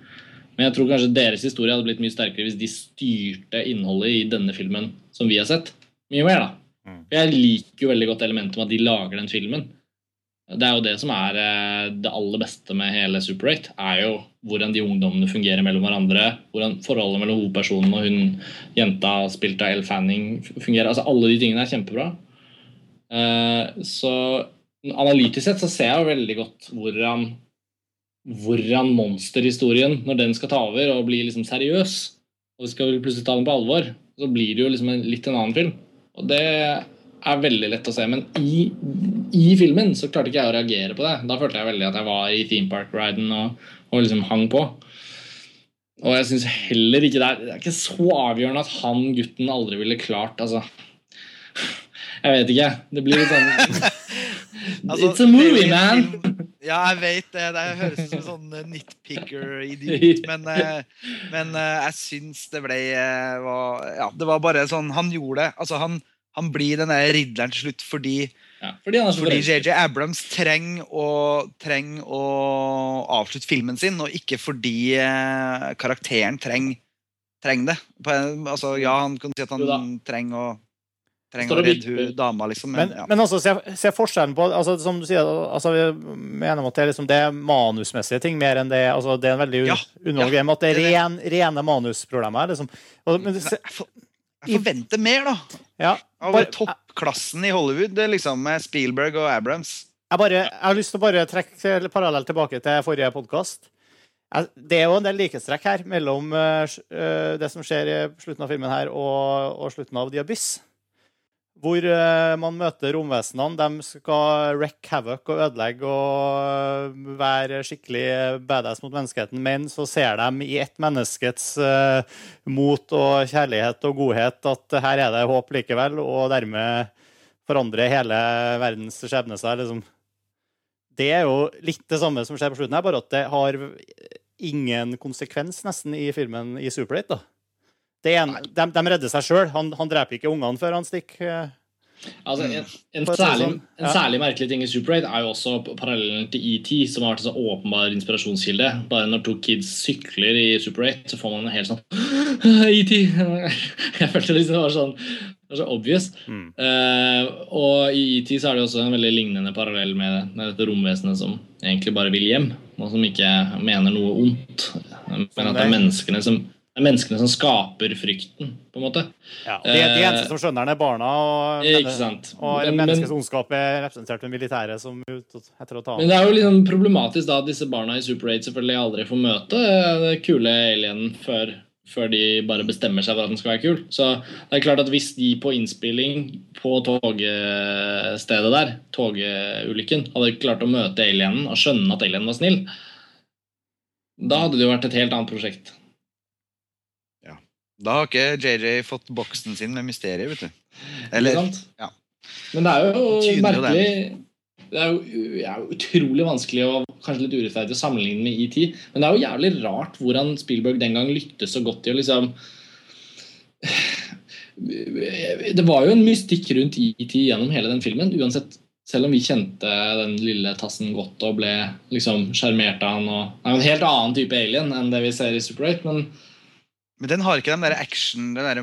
Men jeg tror kanskje deres historie hadde blitt mye sterkere hvis de styrte innholdet i denne filmen som vi har sett. Mye mer, da.
Mm.
Jeg liker jo veldig godt elementet med at de lager den filmen. Det er jo det som er eh, det aller beste med hele Super 8. Er jo hvordan de ungdommene fungerer mellom hverandre. Hvordan forholdet mellom hovedpersonen og hun jenta spilt av Elle Fanning fungerer. Altså Alle de tingene er kjempebra. Eh, Så analytisk sett så ser jeg jo veldig godt hvordan hvordan monsterhistorien, når den skal ta over og bli liksom seriøs, og vi skal plutselig ta den på alvor, så blir det jo liksom en, litt en annen film. Og det er veldig lett å se. Men i, i filmen så klarte ikke jeg å reagere på det. Da følte jeg veldig at jeg var i theme park-riden og, og liksom hang på. Og jeg syns heller ikke det er, det er ikke så avgjørende at han gutten aldri ville klart Altså Jeg vet ikke. Det blir litt sånn
Altså,
It's a movie, man!
Ja, jeg vet det. Det høres ut som en sånn nitpicker-idiot. Men, eh, men eh, jeg syns det ble eh, Ja, det var bare sånn Han gjorde det. Altså, han, han blir den der ridderen til slutt fordi,
Ja, fordi
fordi. JJ Abrams trenger å, treng å avslutte filmen sin, og ikke fordi eh, karakteren trenger treng det. På altså, ja, han kan si at han trenger å trenger å redde hun dama, liksom.
Men,
Men, ja.
men altså, se, se forskjellen på altså, Som du sier, altså, vi mener at det er, liksom, det er manusmessige ting mer enn det altså, Det er en veldig
Ja,
underholdende ja, At det er
det er det.
ren, rene manusproblemer. Liksom. Og, men, det-
jeg, for, jeg forventer mer, da.
ja,
Av
bare,
toppklassen i Hollywood, liksom med Spielberg og Abrams.
jeg, bare, jeg har lyst til å bare trekke parallell tilbake til forrige podkast. Det er jo en del likhetstrekk her mellom eh, eh, det som skjer i slutten av filmen her, og, og slutten av The Abyss. Hvor eh, man møter romvesenene. De skal wreck havoc og ødelegge og eh, være skikkelig badass mot menneskeheten. Men så ser de i ett menneskets eh, mot og kjærlighet og godhet at her er det håp likevel, og dermed forandrer hele verdens skjebne seg. liksom. Det er jo litt det samme som skjer på slutten her, bare at det har ingen konsekvens nesten i filmen i Super 8. da. Det er en, de, de redder seg sjøl. Han, han dreper ikke ungene før han stikker. eh.
Altså, en, en, særlig,
sånn,
en særlig merkelig ting i Super 8 er jo også parallellen til ET, som har vært en så åpenbar inspirasjonskilde. Bare når to kids sykler i Super 8, så får man en helt sånn ET! Jeg følte liksom det var sånn det var så obvious.
Mm.
Uh, og i ET så er det også en veldig lignende parallell med, med dette romvesenet som egentlig bare vil hjem, og som ikke mener noe ondt. Men at det er menneskene som, det er menneskene som skaper frykten, på en måte.
Ja, og de, de eneste som skjønner den, er barna. Og,
Eh, Ikke sant?
og
Men- men-
menneskets ondskap er representert ved militæret som er etter å ta
Men det er jo liksom problematisk da at disse barna i Super 8 selvfølgelig aldri får møte eh, den kule alienen før, før de bare bestemmer seg for at den skal være kul. Så det er klart at hvis de på innspilling på togstedet der, togulykken, hadde klart å møte alienen og skjønne at alienen var snill, da hadde det jo vært et helt annet prosjekt.
Da har ikke JJ fått boksen sin med mysteriet, vet du. Eller ja.
Men det er jo
Tyner
merkelig Det er jo er jo utrolig vanskelig og kanskje litt urettferdig å sammenligne med ET. Men det er jo jævlig rart hvordan Spielberg den gang lyktes så godt i å liksom Det var jo en mystikk rundt ET gjennom hele den filmen. uansett selv om vi kjente den lille tassen godt og ble liksom sjarmert av han og Det er jo en helt annen type alien enn det vi ser i Super 8, men
Men den har ikke den der action, det der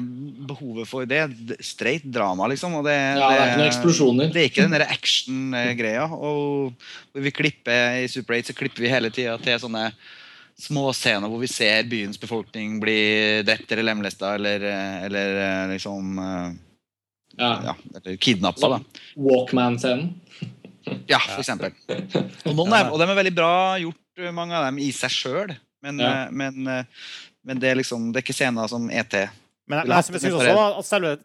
behovet for det. er Straight drama, liksom. Det,
ja, det er ikke noen eksplosjoner.
Det er ikke den der action-greia. Og vi klipper i Super 8 så klipper vi hele tida til sånne småscener hvor vi ser byens befolkning bli drept eller lemlesta eller, eller liksom
Ja.
ja, eller kidnappa. da.
Walkman-scenen.
Ja, for eksempel. Og, noen er, og de er veldig bra gjort, mange av dem, i seg sjøl. Men,
Ja.
eh, men, eh, men det er liksom Det er ikke scener som ET.
Men jeg,
jeg,
jeg synes også at selve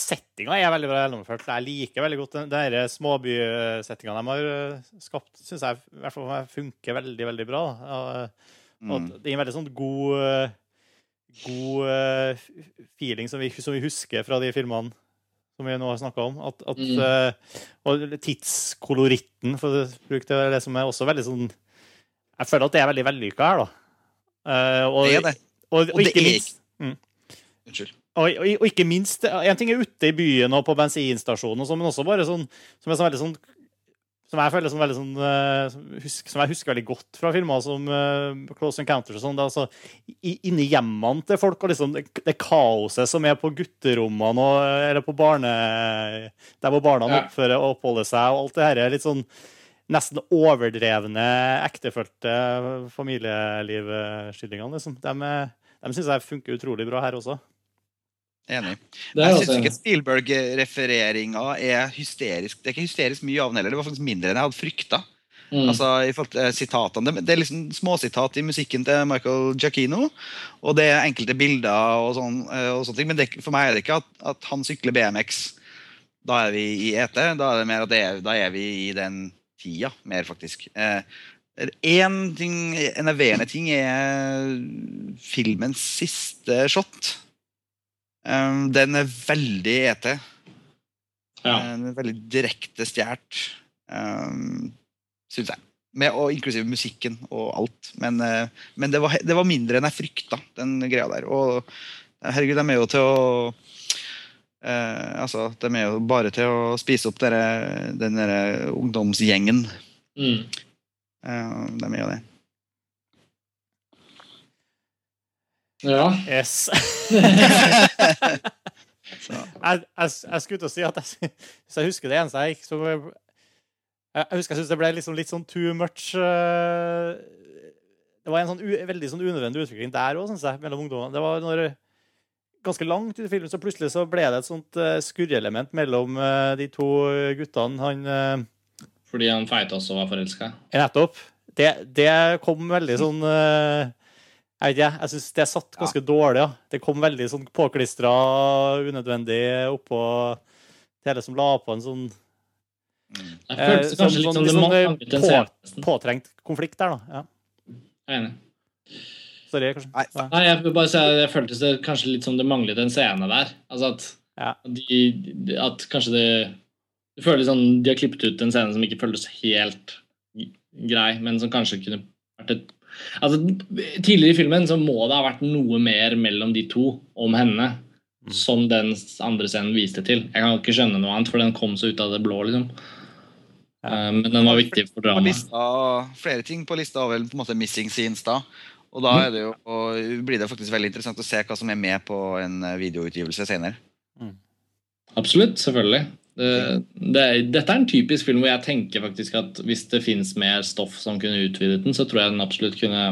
settinga er veldig bra gjennomført. Jeg liker veldig godt den den småbysettinga de har eh, skapt. Syns jeg i hvert fall funker veldig, veldig bra. Og, og
Mm.
det er en veldig sånn god eh, God eh, feeling som vi, som vi husker fra de filmene som vi nå har snakka om. At, at,
Mm.
eh, og tidskoloritten, for å bruke det, det som er også veldig sånn Jeg føler at det er veldig vellykka her, da. Eh, og,
Det er det.
Og, og,
Og det
ikke
er-
minst
Unnskyld.
og, og, og ikke minst En ting er ute i byen og på bensinstasjonen, og sånn, men også bare sånn som er sånn veldig sånn som jeg føler som, veldig sånn, uh, husk, som jeg husker veldig godt fra filmer som uh, Close Encounters og sånn. Det er altså i, inni hjemmene til folk og liksom det, det kaoset som er på gutterommene og, eller på barne... Der hvor barna
Ja.
oppfører og oppholder seg, og alt det her er litt sånn nesten overdrevne, ektefølte familielivskildringene. Liksom. De, de syns jeg funker utrolig bra her også.
Enig.
Det er
Jeg syns ikke Spielberg-refereringa er hysterisk. Det er ikke hysterisk mye av den heller. Det var faktisk mindre enn jeg hadde frykta.
Mm.
Altså, i forhold til eh, sitatene. Det, det er liksom småsitat i musikken til Michael Giacchino. Og det er enkelte bilder og, sånn, eh, og sånne ting. Men det, for meg er det ikke at, at han sykler BMX da er vi i ET. Da er det mer at det er, da er vi i den tida, mer faktisk. Eh, en ting, enerverende ting er filmens siste shot. Um, den er veldig ET.
Ja.
Den er veldig direkte stjålet, um, syns jeg. Med, og inklusive musikken og alt. Men, uh, men det, var, det var mindre enn jeg frykta, den greia der. Og herregud, de er jo til å eh, Altså, de er jo bare til å spise opp dere, den der ungdomsgjengen.
Mm.
Eh, de er jo det.
ja.
Yes. Jeg, jeg, jeg skulle til å si at jeg, hvis jeg husker det eneste jeg gikk så jeg, jeg husker jeg synes det ble liksom litt sånn too much uh, Det var en sånn u, veldig sånn unødvendig utvikling der òg, syns jeg, mellom ungdommene. Det var når Ganske langt ut i filmen så plutselig så ble det et sånt uh, skurreelement mellom eh, de to guttene. Han eh,
Fordi han feite også var forelska.
Nettopp. Det, det kom veldig sånn eh, Jeg vet ikke, jeg syns det satt ganske dårlig. Ja. Det kom veldig sånn påklistra, unødvendig oppå hele som la på en sånn
Det
Eh, sånn- sånn- sånn, eh,
en
på- påtrengt konflikt der, da. Ja.
Jeg er enig.
Sorry, kanskje.
Nei,
Ja.
Nei, jeg vil bare si det føltes det kanskje litt som det manglet en scene der. Altså at,
Ja.
de, de- at kanskje det Det føles sånn De har klippet ut en scene som ikke føltes helt grei, men som kanskje kunne vært et Altså, Tidligere i filmen så må det ha vært noe mer mellom de to om henne,
Mm.
som den andre scenen viste til. Jeg kan ikke skjønne noe annet, for den kom så ut av det blå, liksom.
Ja.
Eh, Men den var viktig for dramaet.
flere ting på lista var vel på en måte missing scenes da. Og da er det jo, og blir det faktisk veldig interessant å se hva som er med på en eh, videoutgivelse senere.
Absolutt, selvfølgelig. Det, det, dette er en typisk film hvor jeg tenker faktisk at hvis det fins mer stoff som kunne utvidet den, så tror jeg den absolutt kunne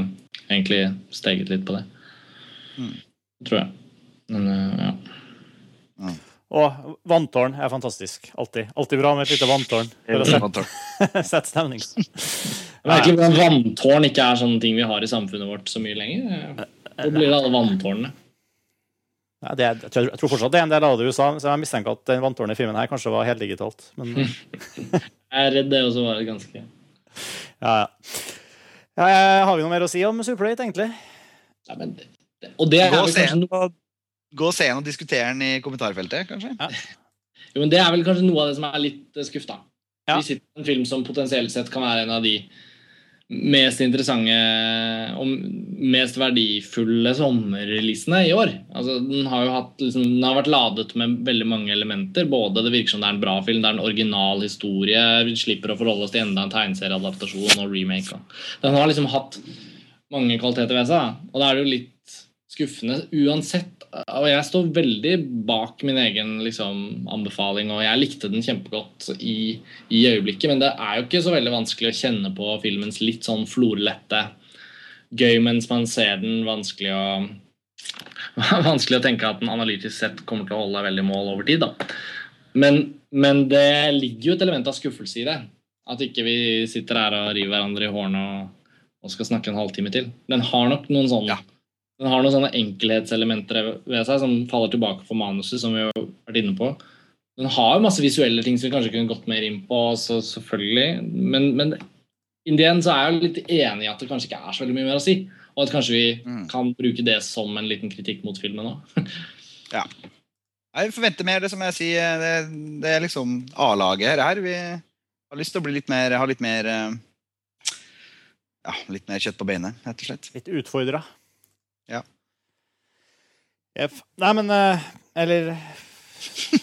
egentlig steget litt på det.
Mm.
Tror jeg. Men ja. ja.
Og vanntårn er fantastisk. Alltid. Alltid bra med et lite vanntårn for å sette, sette stemning.
Merkelig hvordan vanntårn ikke er sånne ting vi har i samfunnet vårt så mye lenger. Hvor blir det alle vanntårnene?
Ja, det, er- jeg, tror, jeg tror fortsatt det er en del av det i USA, så jeg mistenker at den vanntårnet i filmen her kanskje var heldigitalt. Men
Jeg er redd det også var ganske
ja, ja. ja eh, har vi noe mer å si om Superplate, egentlig?
ja, men, det- Og det er
Gå
vel
og se
kanskje
den og, gå og se den og diskutere den i kommentarfeltet, kanskje.
Jo, men Det er vel kanskje noe av det som er litt skuff, da.
Ja.
Vi sitter med en film som potensielt sett kan være en av de mest interessante og mest verdifulle sommerreleasene i år. Altså, den har jo hatt, liksom, den har vært ladet med veldig mange elementer. Både det virker som det er en bra film, det er en original historie. Vi slipper å forholde oss til enda en tegneserieadaptasjon og remake. Den har liksom hatt mange kvaliteter ved seg. Og da er det jo litt skuffende uansett. Og jeg står veldig bak min egen liksom, anbefaling, og jeg likte den kjempegodt i, i øyeblikket. Men det er jo ikke så veldig vanskelig å kjenne på filmens litt sånn florlette gøy mens man ser den. Vanskelig å Vanskelig å tenke at den analytisk sett kommer til å holde veldig mål over tid. da. Men, men det ligger jo et element av skuffelse i det. At ikke vi sitter her og river hverandre i hårene og, og skal snakke en halvtime til. Den har nok noen sånne
Ja.
Den har noen sånne enkelhetselementer ved seg som faller tilbake for manuset, som vi har vært inne på. Den har jo masse visuelle ting som vi kanskje kunne gått mer inn på, så selvfølgelig. Men, men Indien så er jeg litt enig i at det kanskje ikke er så veldig mye mer å si. Og at kanskje vi
Mm.
kan bruke det som en liten kritikk mot filmen òg.
Jeg forventer mer, det som jeg sier. Det, det er liksom A-laget her. Vi har lyst til å bli litt mer, ha litt mer eh, Ja, litt mer kjøtt på beinet, rett og slett.
Litt utfordra. Jep. Nei, men eh, Eller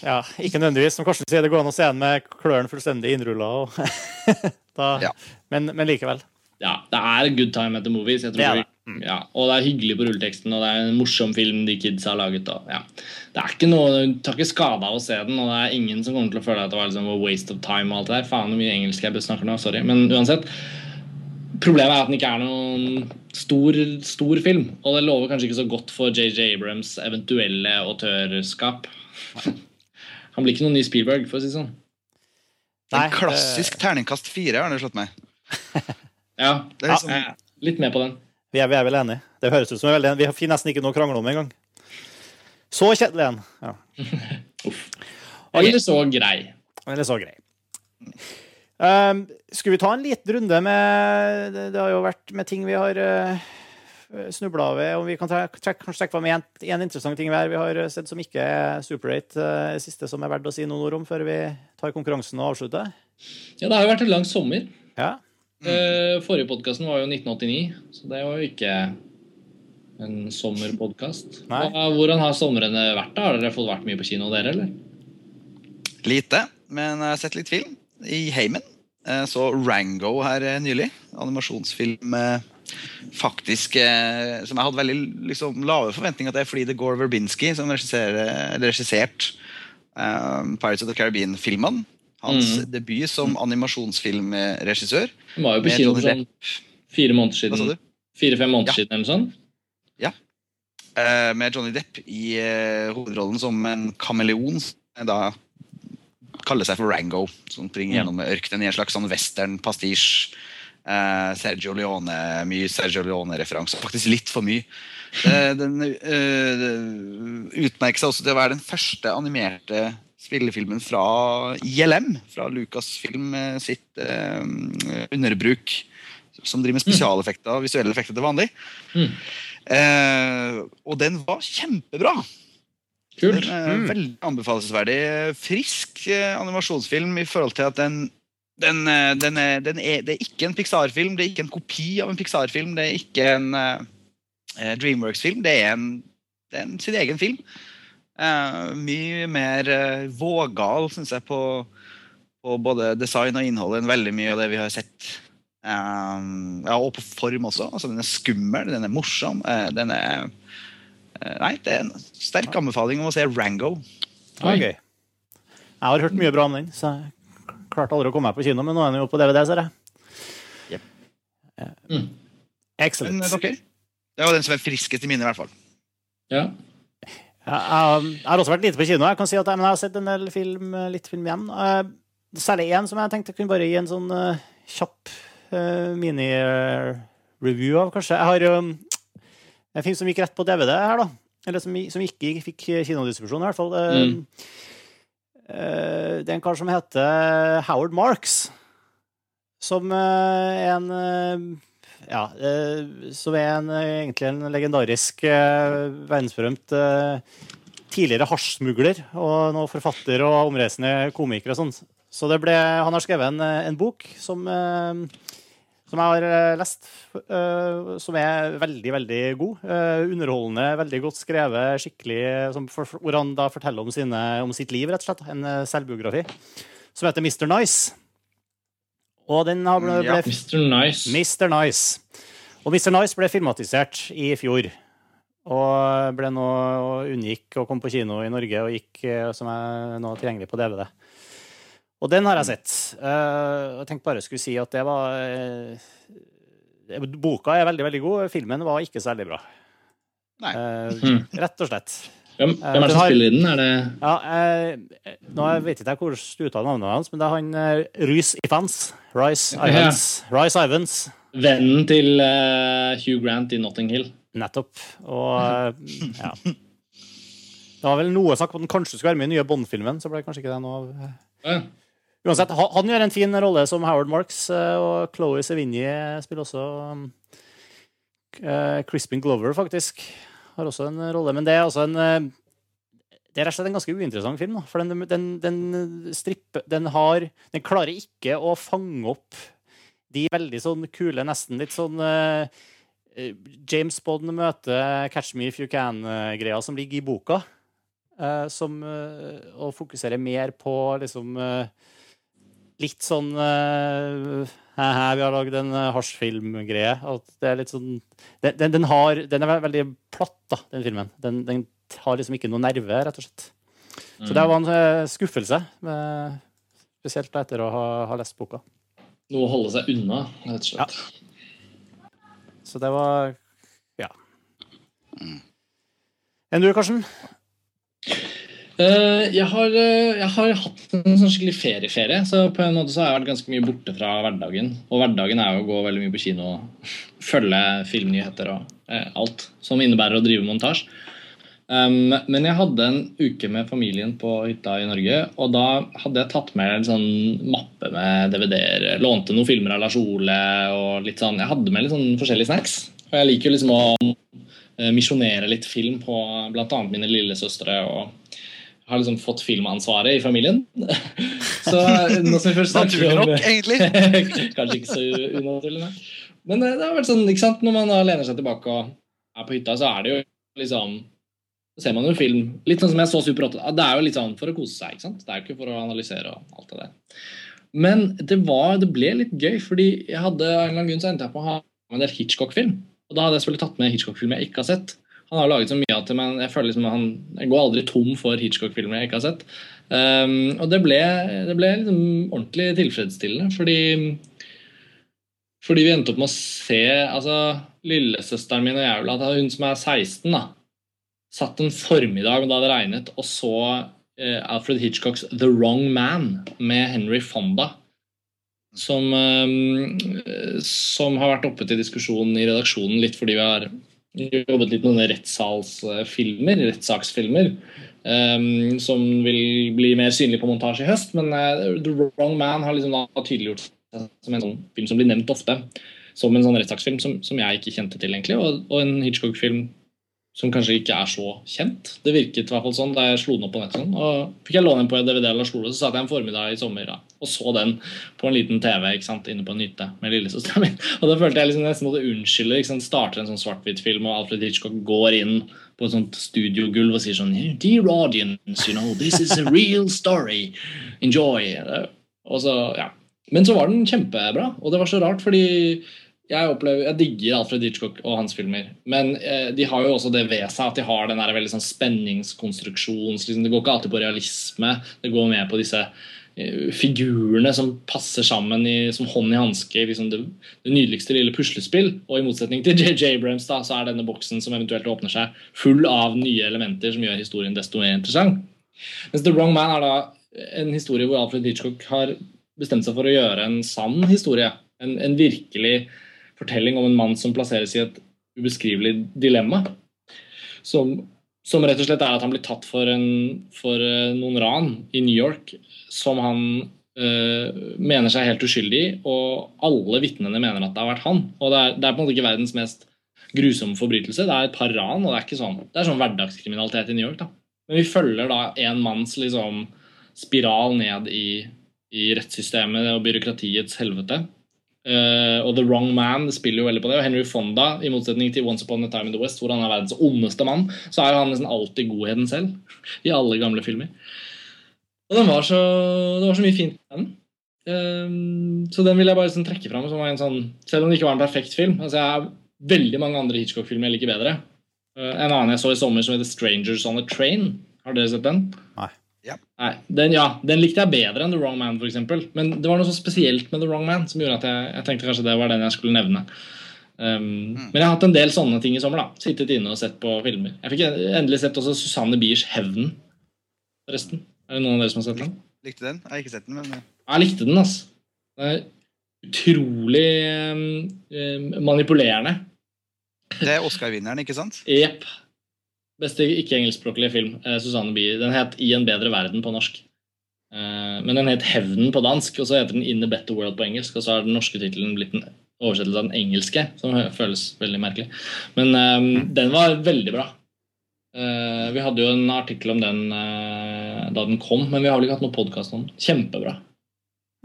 Ja, ikke nødvendigvis. Som Karsten sier, det går an å se den med klørne fullstendig innrulla.
Ja.
men, men likevel.
Ja, det er good time at the movies. Jeg tror
Det er det. Mm.
Ja, og det er hyggelig på rulleteksten, og det er en morsom film de kidsa har laget. Og, ja. Det er ikke noe, Du tar ikke skade av å se den, og det er ingen som kommer til å føle at det var liksom a waste of time. og alt det der. Faen hvor mye engelsk jeg snakker nå, sorry. Men uansett. Problemet er at den ikke er noen stor, stor film, og det lover kanskje ikke så godt for JJ Abrams' eventuelle autørskap. Han blir ikke noen ny Spielberg, for å si det sånn.
Nei,
en klassisk terningkast fire har det slått meg.
Ja,
Det er liksom,
er litt med på den.
Vi er, vi er vel enige. Det høres ut som vi er enige. Vi finner nesten ikke noe å krangle om engang. Så kjedelig en. Ja.
Uff. Eller så grei.
Eller så grei. Um, skulle vi ta en liten runde med Det, det har jo vært med ting vi har uh, snubla over. Om vi kan trekke, kanskje trekke fram én interessant ting hver vi har sett som ikke er Super 8, uh, siste som er verdt å si noen ord om før vi tar konkurransen og avslutter?
Ja, det har jo vært en lang sommer.
Ja.
Uh, forrige podkasten var jo 1989, så det var jo ikke en sommerpodkast. Hvordan har somrene vært? da? Har dere fått vært mye på kino, dere? eller?
Lite, men jeg har sett litt film i heimen. Jeg så Rango her eh, nylig. Animasjonsfilm eh, faktisk eh, som jeg hadde veldig liksom, lave forventninger til fordi det er Gore Verbinski som regisserte Pirates of the Caribbean-filmene. Hans
Mm.
debut som animasjonsfilmregissør.
Han var jo på kino for sånn fire måneder siden. Fire-fem måneder
Ja.
siden eller sånn.
Eh, med Johnny Depp i eh, hovedrollen som en kameleon. Da kaller seg for Rango, som springer
Mm.
gjennom ørkenen i en slags sånn western-pastisj. Eh, Sergio Leone, mye Sergio Leone-referanse. Faktisk litt for mye. Eh, den eh, utmerker seg også til å være den første animerte spillefilmen fra ILM, fra Lucasfilm eh, sitt eh, underbruk, som driver med spesialeffekter og visuelle effekter til vanlig.
Mm.
Eh, og den var kjempebra.
Kult.
Mm.
Veldig anbefalesverdig. Frisk eh, animasjonsfilm i forhold til at den den, eh, den er, den er, det er ikke en Pixar-film, det er ikke en kopi av en Pixar-film. Det er ikke en uh, Dreamworks-film. Det er, en, det er en sin egen film. Uh, mye mer uh, vågal, syns jeg, på, på både design og innhold enn veldig mye av det vi har sett. Um, ja, og på form også. Altså, den er skummel, den er morsom. den er Nei, det er en sterk anbefaling om å se Rango.
Okay. Jeg har hørt mye bra om den, så jeg klarte aldri å komme meg på kino, men nå er den jo på DVD, ser jeg.
Jep.
Eh,
Mm.
Excellent.
Men okay. Det var den som er friskest i mine, i hvert fall.
Ja.
Jeg jeg har også vært lite på kino. Jeg kan si at jeg, men jeg har sett en del film, litt film igjen. Eh, Særlig én som jeg tenkte jeg kunne bare gi en sånn eh, kjapp mini-review av, kanskje. Jeg har um, en film som gikk rett på DVD her, da. Eller som, som ikke fikk kinodistribusjon, i hvert fall. Eh,
Mm.
eh, det er en kar som heter Howard Marks. Som er en Ja, som er en, egentlig en legendarisk, verdensberømt tidligere hasjsmugler og nå forfatter og omreisende komiker og sånn. Så det ble, han har skrevet en, en bok som, eh, som jeg har eh, lest, eh, som er veldig, veldig god. Eh, underholdende, veldig godt skrevet, skikkelig, som for, for- hvor han da forteller om, sine, om sitt liv, rett og slett. En selvbiografi. Som heter Mr. Nice. Og den har ble,
Ja.
Mr. Nice.
Mr. Nice. Og Mr. Nice ble filmatisert i fjor. Og ble nå og unngikk å komme på kino i Norge, og gikk, som er nå tilgjengelig på DVD. Og den har jeg sett. Uh, Jeg tenkte bare jeg skulle si at det var uh, Boka er veldig, veldig god. Filmen var ikke særlig bra.
Nei.
Eh,
Hmm.
Rett og slett.
Hvem, hvem er det som
har-
spiller i den? Er det
Ja, eh, nå vet ikke jeg hvordan du uttaler navnet hans, men det er han eh, Rhys Ifans. Rice
Ja.
Ivans. Rice Ivans.
vennen til eh, Hugh Grant i Notting Hill?
Nettopp. Og eh, ja. Det var vel noe snakk om at den kanskje skulle være med i den nye Bond-filmen. så ble det kanskje ikke det noe av. eh.
Ja.
Uansett, han, gjør en fin rolle som Howard Marks, eh, og Chloé Sevigny spiller også um, eh, Crispin Glover, faktisk. Har også en rolle. Men det er altså en eh, Det er rett og slett en ganske uinteressant film. Da, for den, den, den stripper Den har Den klarer ikke å fange opp de veldig sånn kule, nesten litt sånn James Bond møter Catch Me If You Can-greia som ligger i boka. som, eh, og fokuserer mer på liksom Litt sånn uh, Hæ, vi har lagd en uh, hasjfilmgreie. At det er litt sånn den, den, den, har, den er veldig platt, da, den filmen. Den, den har liksom ikke noe nerve, rett og slett. Så det var en uh, skuffelse. Med, spesielt etter å ha, ha lest boka.
Noe å holde seg unna, rett og slett.
Så det var Ja. Enn du, Karsten?
Eh, jeg, har, eh, jeg har hatt en sånn skikkelig ferieferie, så på en måte så har jeg vært ganske mye borte fra hverdagen. Og hverdagen er jo å gå veldig mye på kino og følge filmnyheter og eh, alt som innebærer å drive montasje. Um, men jeg hadde en uke med familien på hytta i Norge, og da hadde jeg tatt med en sånn mappe med DVD-er. Lånte noen filmer av Lars Ole og litt sånn Jeg hadde med litt sånn forskjellige snacks. Og jeg liker liksom å uh, misjonere litt film på bl.a. mine lillesøstre. og har liksom fått filmansvaret i familien. Så nå som vi først
Naturlig
om
nok, egentlig.
Kanskje ikke så unaturlig. Men eh, det har vært sånn, ikke sant, når man lener seg tilbake og er på hytta, så er det jo liksom Så ser man jo film. Litt sånn som jeg så Super 8. Det er jo litt sånn for å kose seg. ikke sant? Det er jo ikke for å analysere og alt det der. Men det, var, det ble litt gøy, fordi jeg hadde en eller annen grunn så endte jeg på å ha med en del Hitchcock-film. Og da hadde jeg selvfølgelig tatt med Hitchcock-film jeg ikke har sett. Han har laget så mye av det, men jeg føler liksom han, jeg går aldri tom for Hitchcock-filmer jeg ikke har sett. Um, og det ble, det ble liksom ordentlig tilfredsstillende, fordi fordi vi endte opp med å se altså, Lillesøsteren min og jeg, at hun som er 16, da, satt en formiddag da det regnet, og så eh, Alfred Hitchcocks The Wrong Man med Henry Fonda. Som, eh, som har vært oppe til diskusjon i redaksjonen litt fordi vi har jobbet litt med rettssalsfilmer, rettssaksfilmer. Um, som vil bli mer synlig på montasje i høst. Men uh, The Wrong Man har liksom tydeliggjort seg som en sånn film som blir nevnt ofte. Som en sånn rettssaksfilm som, som jeg ikke kjente til, egentlig. Og, og en Hitchcock-film som kanskje ikke er så kjent. Det virket i hvert fall sånn da jeg slo den opp på nettet. Sånn. Og fikk jeg låne den på DVD eller Lars så satt jeg en formiddag i sommer da, og så den på en liten TV ikke sant, inne på en hytte med lillesøstera mi. Og da følte jeg liksom nesten måtte unnskylde. Ikke sant, Starter en sånn svart-hvitt-film, og Alfred Hitchcock går inn på et sånt studiogulv og sier sånn Dear audience, you know, this is a real story. Enjoy. Og så, ja. Men så var den kjempebra, og det var så rart, fordi jeg, opplever, jeg digger Alfred Hitchcock og hans filmer, men eh, de har jo også det ved seg at de har den der veldig sånn spenningskonstruksjon. Liksom, det går ikke alltid på realisme. Det går med på disse eh, figurene som passer sammen i, som hånd i hanske. Liksom det, det, nydeligste lille puslespill. Og i motsetning til JJ Abrams da, så er denne boksen som eventuelt åpner seg, full av nye elementer som gjør historien desto mer interessant. Mens The Wrong Man er da en historie hvor Alfred Hitchcock har bestemt seg for å gjøre en sann historie. En, en virkelig fortelling om en mann som plasseres i et ubeskrivelig dilemma. Som, som, rett og slett er at han blir tatt for, en, for uh, noen ran i New York som han øh, mener seg helt uskyldig i, og alle vitnene mener at det har vært han. Og det er, det er, på en måte ikke verdens mest grusomme forbrytelse. Det er et par ran, og det er ikke sånn, det er sånn hverdagskriminalitet i New York. da. Men vi følger da en manns liksom, spiral ned i, i rettssystemet og byråkratiets helvete. Uh, og The Wrong Man spiller jo veldig på det. Og Henry Fonda, i motsetning til Once Upon a Time in the West, hvor han er verdens ondeste mann, så er jo han nesten alltid godheten selv. I alle gamle filmer. Og den var så, det var så mye fint med den. Uh, så den vil jeg bare sånn, trekke fram som en sånn Selv om det ikke var en perfekt film. Altså Jeg har veldig mange andre Hitchcock-filmer jeg liker bedre. Uh, en annen jeg så i sommer, som heter Strangers on a Train. Har dere sett den?
Nei.
Ja.
Nei, den, ja, den likte jeg bedre enn The Wrong Man, eksempel. Men det var noe så spesielt med The Wrong Man som gjorde at jeg, jeg tenkte kanskje det var den jeg skulle nevne. Um, mm. Men jeg har hatt en del sånne ting i sommer. da Sittet inne og sett på filmer. Jeg fikk endelig sett også Susanne Biers 'Hevnen'. Forresten. Er det noen av dere som har sett den?
Likte den? Jeg har ikke sett den, men
Jeg likte den, altså. Det er utrolig um, manipulerende.
Det er Oscar-vinneren, ikke sant?
Jepp. Beste ikke-engelskspråklige film. Eh, Susanne Bier. Den het 'I en bedre verden' på norsk. Eh, men den het 'Hevnen' på dansk, og så heter den 'In a better world' på engelsk. Og så har den norske tittelen blitt en oversettelse av den engelske, som føles veldig merkelig. Men eh, den var veldig bra. Eh, vi hadde jo en artikkel om den eh, da den kom, men vi har vel ikke hatt noen podkast om den. Kjempebra.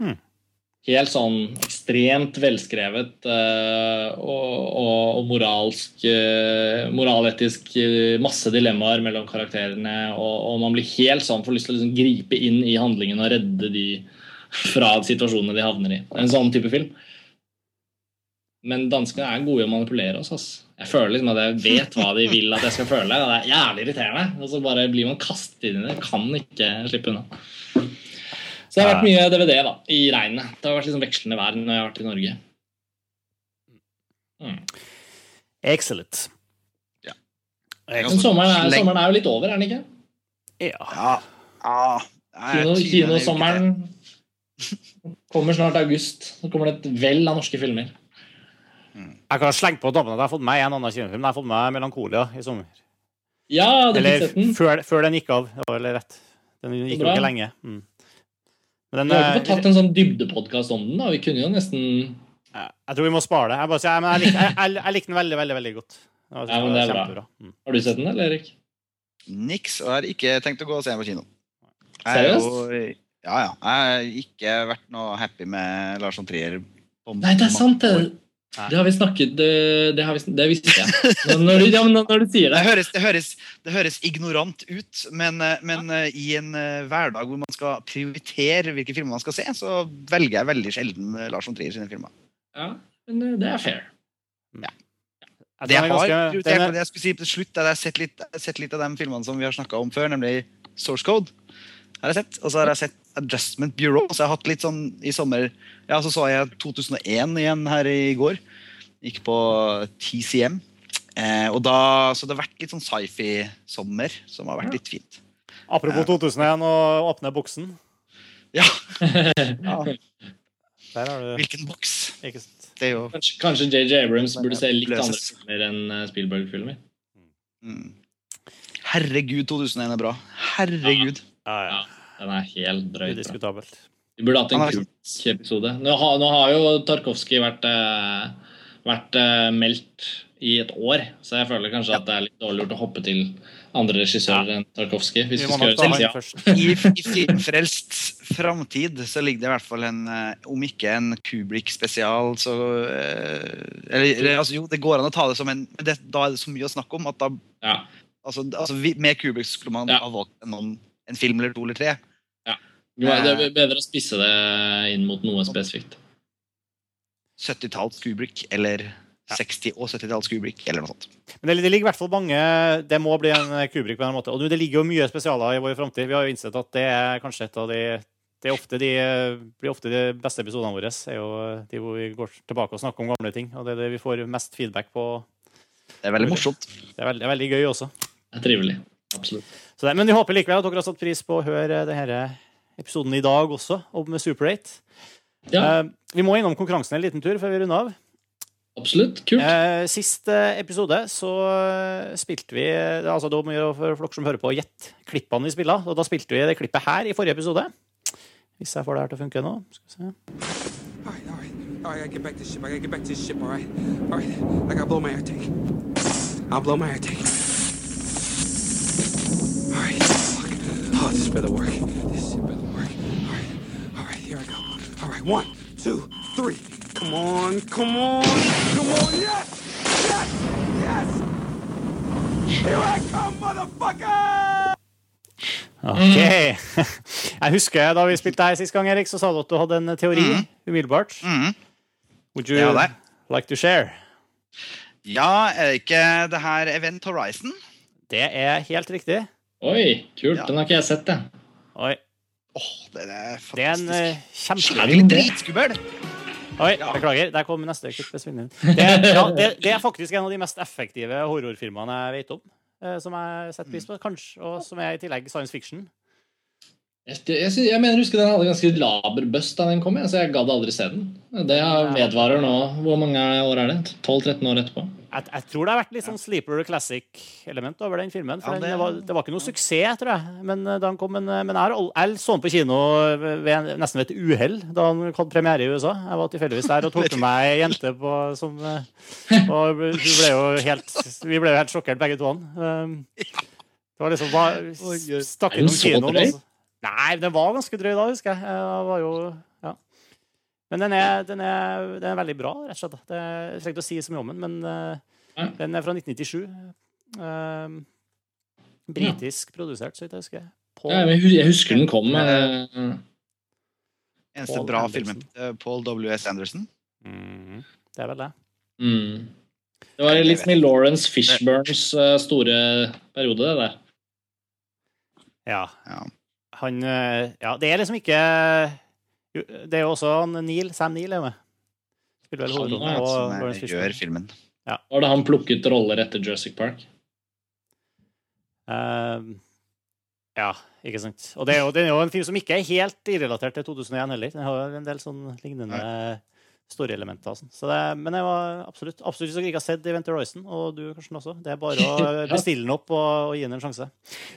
Hmm.
Helt sånn ekstremt velskrevet uh, og, og, og, moralsk uh, Moraletisk uh, masse dilemmaer mellom karakterene, og, og, man blir helt sånn får lyst til å liksom gripe inn i handlingen og redde de fra situasjonene de havner i. En sånn type film. Men danskene er gode i å manipulere oss. Ass. Jeg føler liksom at jeg vet hva de vil at jeg skal føle. Og det er jævlig irriterende. Og så bare blir man kastet inn i det. Kan ikke slippe unna. Så det har vært mye DVD da, i regnet. Det har vært liksom vekslende vær når jeg har vært i Norge. Mm.
Excellent.
Ja.
Men sommeren er, sommeren er, jo litt over, er den ikke?
Ja.
ja. ja.
Kino, Kinosommeren kommer snart august. Så kommer det et vell av norske filmer.
Jeg kan slenge på toppen at jeg har fått med en annen kinofilm. Jeg har fått med 'Melankolia' i sommer.
Ja, det
Eller
den.
før, før den gikk av. Det var rett. Den gikk jo ikke lenge. Mm. Men den,
Vi har ikke fått tatt en sånn dybdepodkast om den. da. Vi kunne jo nesten
jeg tror vi må spare det. Jeg, bare, sier- jeg, men jeg, lik, jeg, jeg, jeg likte den veldig, veldig veldig godt.
Ja, men det er bra.
Mm.
Har du sett den, eller, Erik?
Niks. Og jeg har ikke tenkt å gå og se den på kino. Jeg er Ja, ja. Jeg har ikke vært noe happy med Lars von Trier. på
Nei, det er sant, det. Det har vi snakket Det, det, har vi, det visste jeg. Når du, ja, når du sier
Det
det
høres, det, høres, det høres ignorant ut, men, men eh, i en eh, hverdag hvor man skal prioritere hvilke filmer man skal se, så velger jeg veldig sjelden eh, Lars von Trier sine filmer.
Ja, men det er fair.
Ja.
Det jeg har prioritert, og det jeg skulle si på slutt, er at jeg har sett litt, sett litt av de filmene som vi har snakka om før, nemlig Source Code. Har jeg sett. Og så har jeg sett Adjustment Bureau. Så jeg har hatt litt sånn i sommer Ja, så så jeg 2001 igjen her i går. Gikk på TCM. Eh, og da, så det har vært litt sånn sci-fi-sommer, som har vært litt fint.
Apropos 2001 og åpne buksen.
Ja,
Ja, der har du
hvilken boks?
ikke
er jo
Kanskje, JJ Abrams burde se litt
Løses.
andre filmer enn eh, Spielberg-filmer.
mm. Herregud, 2001 er bra. Herregud.
Ja, ja.
Den er helt drøyt.
Udiskutabelt.
Vi burde hatt en
er-
episode. Nå har, nå har jo Tarkovskij vært, eh, vært eh, meldt i et år, så jeg føler kanskje at det er litt dårlig gjort å hoppe til andre regissører enn Tarkovskij. Hvis
Vi
skal gjøre det. Ja.
I, I filmfrelst framtid så ligger det i hvert fall en eh, Om ikke en Kubrick-spesial, så eller, eller, altså, Jo, det går an å ta det som en det, da er det så mye å snakke om at da
Ja.
altså, altså, vi, Med Kubrick skulle man
Ja.
ha valgt en, en film eller to eller tre.
Det er bedre å spisse det inn mot noe spesifikt.
70-talls Kubrick eller 60- og 70-talls Kubrick eller noe sånt.
Men det, det ligger i hvert fall mange Det må bli en Kubrick på en måte. Og det ligger jo mye spesialer i vår framtid. Vi har jo innsett at det er kanskje et av de det er ofte de, blir ofte de beste episodene våre. er jo de hvor vi går tilbake og snakker om gamle ting. Og det er det vi får mest feedback på.
Det er veldig morsomt.
Det er veldig, er veldig gøy også.
Det er trivelig. Absolutt.
Så det, men vi håper likevel at dere har satt pris på å høre denne episoden i dag også, om Super 8.
Ja,
Eh, vi må innom konkurransen en liten tur før vi runder av.
absolutt. Kult.
Eh, sist eh, episode så spilte vi altså Da må vi jo for dere som hører på, gjette klippene vi spiller. Og da spilte vi det klippet her i forrige episode. Hvis jeg får det her til å funke nå. Skal vi se.
All right, all right. All right, I get back to ship. I gotta get back to ship, all right? All right, I gotta blow my air tank. I'll blow my air tank. Better work. This shit better work. All right, all right, here I go. All right, one, two, three. Come on, come on, come on, yes! Yes! Yes! Here I come, motherfucker!
Ok. Jeg husker da vi spilte her sist gang, Erik, så sa du at du hadde en teori umiddelbart.
Mhm.
Would you like to share?
Ja, er det ikke det her Event Horizon?
Det er helt riktig.
Oi, kult.
Ja.
Den har ikke jeg sett, jeg.
Oi.
Åh, den er
Det er en
fantastisk.
uh, kjempe...
Dritskummel.
Oi,
Ja.
beklager. Der kom neste klipp. Det, ja, det, det er faktisk en av de mest effektive horrorfilmene jeg vet om. Uh, Som jeg setter pris på, kanskje, og som er i tillegg science fiction.
Jeg, jeg, jeg mener, jeg husker den hadde ganske laber bust da den kom, jeg, så jeg gadd aldri se den. Det vedvarer nå. Hvor mange år er det? 12-13 år etterpå?
Jeg, jeg tror det har vært litt sånn sleeper classic-element over den filmen. For
Ja,
den,
det-
det, var, det var ikke noe suksess, tror jeg. Men, eh, da han kom, men, eh, men jeg, så den på kino ved, nesten ved et uhell da han hadde premiere i USA. Jeg var tilfeldigvis der og tok med meg ei jente på, som eh, Og ble jo helt, vi ble jo helt sjokkert, begge to. Um, Det var liksom bare. Stakk innom kinoen. altså. Nei, den var ganske drøy da, husker jeg. jeg var jo, ja. Men den er, den, er, den er veldig bra, rett og slett. Det, jeg trenger ikke å si så mye om den, men
uh,
den er fra 1997. Uh, britisk produsert, så vidt jeg husker. På,
Ja, men jeg husker den kom. Uh,
Eneste
Paul
bra
Anderson.
filmen. eh, Paul W.S. Anderson.
Mm, Det er vel det.
Mm. Det var litt som i Lawrence Fishburns eh, store periode, det der.
Ja.
Ja.
Han eh, Ja, det er liksom ikke Det er jo også han Neil, Sam Neil er med. Spiller vel hovedrollen. og
Som
Fishburne.
gjør filmen.
Var det han plukket roller etter Jurassic Park?
Uh, ja, ikke sant. Og det er, jo, det er jo en film som ikke er helt irrelatert til 2001 heller. Den har jo en del sånn lignende storyelementer. elementer. sånn. Så det, men jeg var absolutt absolutt hvis dere ikke har sett Event Horizon, og du Karsten også, det er bare å bestille den opp og, og gi den en sjanse.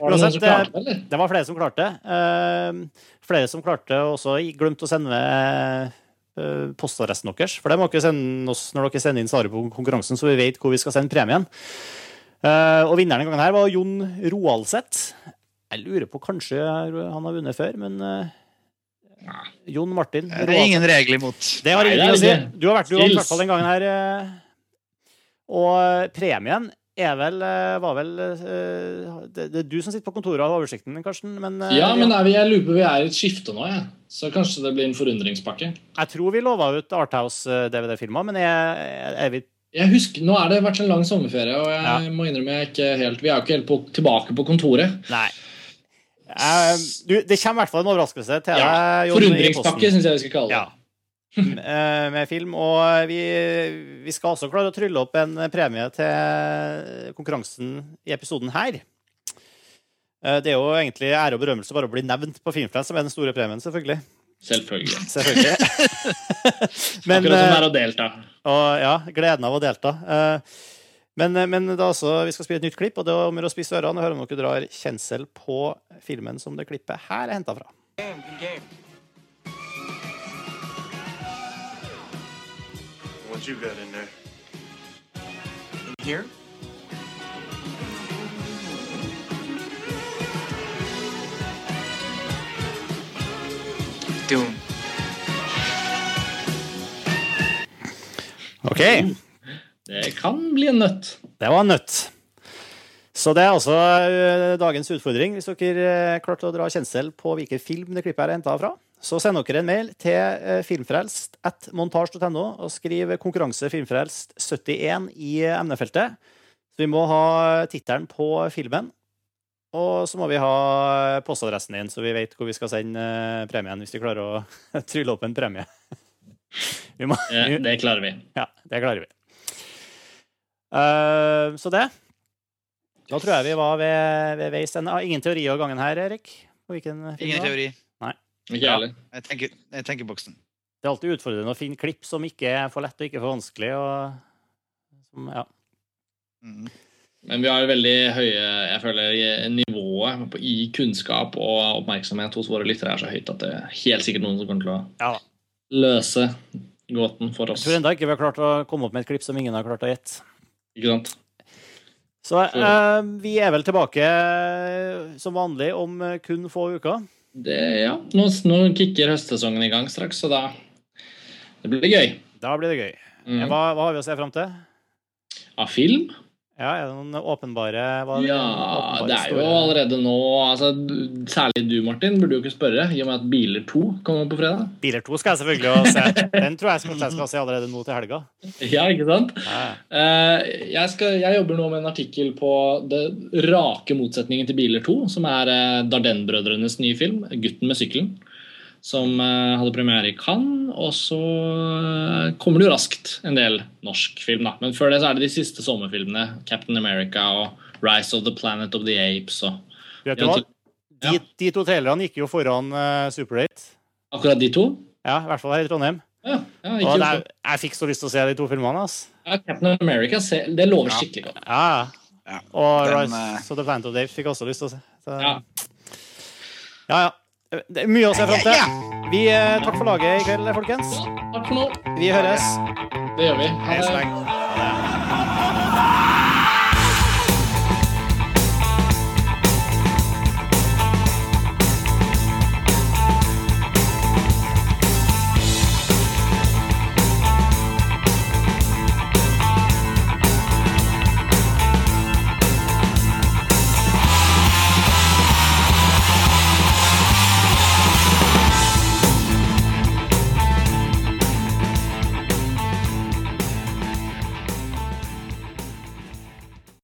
Var det
Uansett,
det.
Det var flere som klarte. Eh, flere som klarte også glemte å sende med eh, postadressen deres. For det må dere sende oss når dere sender inn svaret på konkurransen, så vi vet hvor vi skal sende premien. Uh, og vinneren denne gangen her var Jon Roalseth. Jeg lurer på kanskje han har vunnet før, men eh, Jon Martin
Det er ingen regler imot.
Det har ingenting å si. Du har vært du vant i hvert fall den gangen her. eh, Og premien er vel, eh, var vel eh, Det det er du som sitter på kontoret og har oversikten, Karsten. Men eh,
Ja, men er vi, jeg lurer på, vi er i et skifte nå, jeg. Så kanskje det blir en forundringspakke.
jeg tror vi lova ut Arthouse-DVD-filmer, men jeg, er vi
Jeg husker, Nå er det vært en lang sommerferie, og jeg
Ja.
må innrømme jeg er ikke helt, vi er jo ikke helt på, tilbake på kontoret.
Nei. Eh, du, det kommer i hvert fall en overraskelse til deg. Ja,
Forundringspakke syns jeg vi skal kalle det.
Ja. Eh, med film. Og vi, vi skal også klare å trylle opp en premie til konkurransen i episoden her. Eh, Det er jo egentlig ære og berømmelse bare å bli nevnt på Filmfest, som er den store premien, selvfølgelig.
Selvfølgelig.
selvfølgelig. Men,
Akkurat som det
eh,
er å delta.
og ja, gleden av å delta. Eh, Men, men det er altså, vi skal spille et nytt klipp, og det er om å spise ørene og høre om dere drar kjensel på filmen som det klippet her er henta fra.
Game, game.
What you got in there?
In here? Doom.
Det kan bli en nøtt.
Det var en nøtt. Så det er altså eh, dagens utfordring. Hvis dere eh, klarte å dra kjensel på hvilken film det klippet er henta fra, så send dere en mail til eh, filmfrelst at montasj.no og skriv 'konkurranse filmfrelst 71' i emnefeltet. Så vi må ha tittelen på filmen. Og så må vi ha postadressen din, så vi vet hvor vi skal sende premien hvis vi klarer å trylle opp en premie. Må,
Det, det klarer vi.
ja, det klarer vi. Eh, så det. Da tror jeg vi var ved, ved veis ende. Ah, Ingen teori av gangen her, Erik?
Ingen teori.
Ikke
Ja.
jeg heller.
Jeg tenker, jeg tenker boksen.
Det er alltid utfordrende å finne klipp som ikke er for lett og ikke for vanskelig. Og, som, ja.
Mm.
Men vi har veldig høye jeg føler nivået på, i kunnskap og oppmerksomhet hos våre lyttere er så høyt at det er helt sikkert noen som kommer til å
Ja
løse gåten for oss.
Jeg tror ennå ikke vi har klart å komme opp med et klipp som ingen har klart å gjette.
Ikke sant?
Så eh, vi er vel tilbake eh, som vanlig om eh, kun få uker.
Det, ja. Nå, nå kicker høstsesongen i gang straks, så da Det blir gøy.
Da blir det gøy.
Mm.
Hva, hva har vi å se fram til?
Av film?
Ja, Er det noen åpenbare hva det
Ja,
åpenbare
det er jo
store-
allerede nå altså, Særlig du, Martin, burde jo ikke spørre, i og med at Biler 2 kommer på fredag.
Biler 2 skal jeg selvfølgelig også se. Den tror jeg skal, jeg skal se allerede nå til helga.
Ja, ikke sant?
Ja.
Eh, jeg, skal, jeg jobber nå med en artikkel på det rake motsetningen til Biler 2, som er uh, Darden-brødrenes nye film, 'Gutten med sykkelen', som eh, hadde premiere i Cannes. Og så eh, kommer det jo raskt en del norsk film, da. Men før det så er det de siste sommerfilmene. 'Captain America' og 'Rise of the Planet of the Apes' og
Vet du hva? De, de to trailerne gikk jo foran uh, Super 8.
Akkurat de to?
Ja, i hvert fall her i Trondheim.
Ja, ja,
Og der, er, jeg fikk så lyst til å se de to filmene. ass.
ja, Captain America, se, det lover
Ja.
skikkelig godt.
Ja,
Ja.
Og
Den,
Rise of the Planet of the Apes fikk jeg også lyst til å se. Så,
Ja.
ja, ja. Det er mye å se fram til. Vi, eh, takk for laget i kveld, folkens.
Takk for nå.
Vi høres.
Det gjør vi.
Ha det.